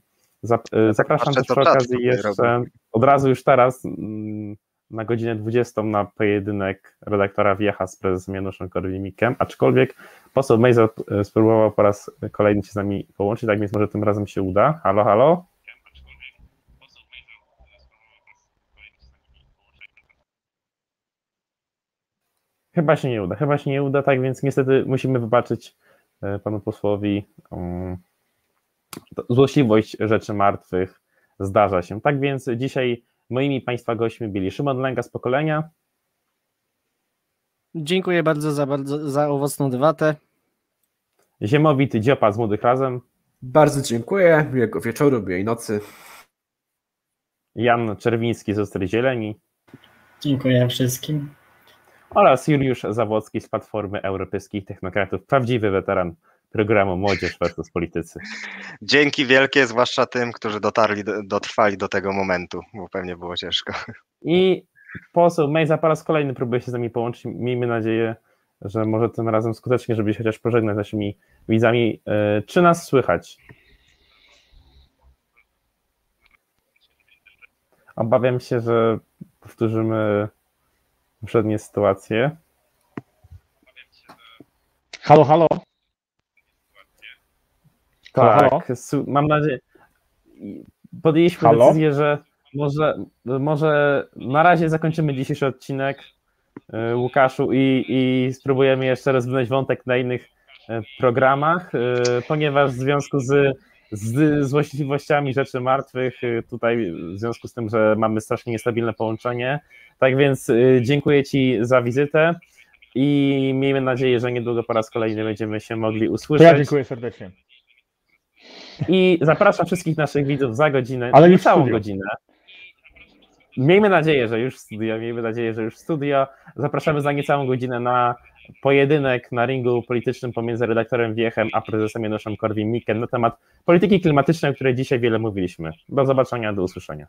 Zapraszam też przy okazji jeszcze od razu już teraz mm, na godzinę 20 na pojedynek redaktora Wiecha z prezesem Januszem Korwin-Mikkem, aczkolwiek poseł Mejza spróbował po raz kolejny się z nami połączyć, tak więc może tym razem się uda. Halo, halo? Chyba się nie uda, chyba się nie uda, tak więc niestety musimy wybaczyć e, panu posłowi um, złośliwość rzeczy martwych zdarza się. Tak więc dzisiaj moimi państwa gośćmi byli Szymon Lęga z pokolenia. Dziękuję bardzo za, bardzo za owocną debatę. Ziemowity Dziopa z Młodych Razem. Bardzo dziękuję, miłego wieczoru, miłej nocy. Jan Czerwiński z Ostrej Zieleni. Dziękuję wszystkim oraz Juliusz Zawocki z Platformy Europejskich Technokratów, prawdziwy weteran programu Młodzież versus Politycy. Dzięki wielkie, zwłaszcza tym, którzy dotarli, dotrwali do tego momentu, bo pewnie było ciężko. I poseł Mejza po raz kolejny próbuje się z nami połączyć. Miejmy nadzieję, że może tym razem skutecznie, żeby się chociaż pożegnać z naszymi widzami. E, czy nas słychać? Obawiam się, że powtórzymy poprzednie sytuacje. Halo, halo. Tak, halo, mam nadzieję. Podjęliśmy halo? decyzję, że może, może na razie zakończymy dzisiejszy odcinek y, Łukaszu i, i spróbujemy jeszcze rozwinąć wątek na innych y, programach, y, ponieważ w związku z, z złośliwościami rzeczy martwych, tutaj w związku z tym, że mamy strasznie niestabilne połączenie, tak więc y, dziękuję Ci za wizytę i miejmy nadzieję, że niedługo po raz kolejny będziemy się mogli usłyszeć. Ja dziękuję serdecznie. I zapraszam wszystkich naszych widzów za godzinę, ale nie całą godzinę. Miejmy nadzieję, że już w studio, miejmy nadzieję, że już w studio. Zapraszamy za niecałą godzinę na pojedynek na ringu politycznym pomiędzy redaktorem Wiechem a prezesem Januszem Korwin-Mikkem na temat polityki klimatycznej, o której dzisiaj wiele mówiliśmy. Do zobaczenia, do usłyszenia.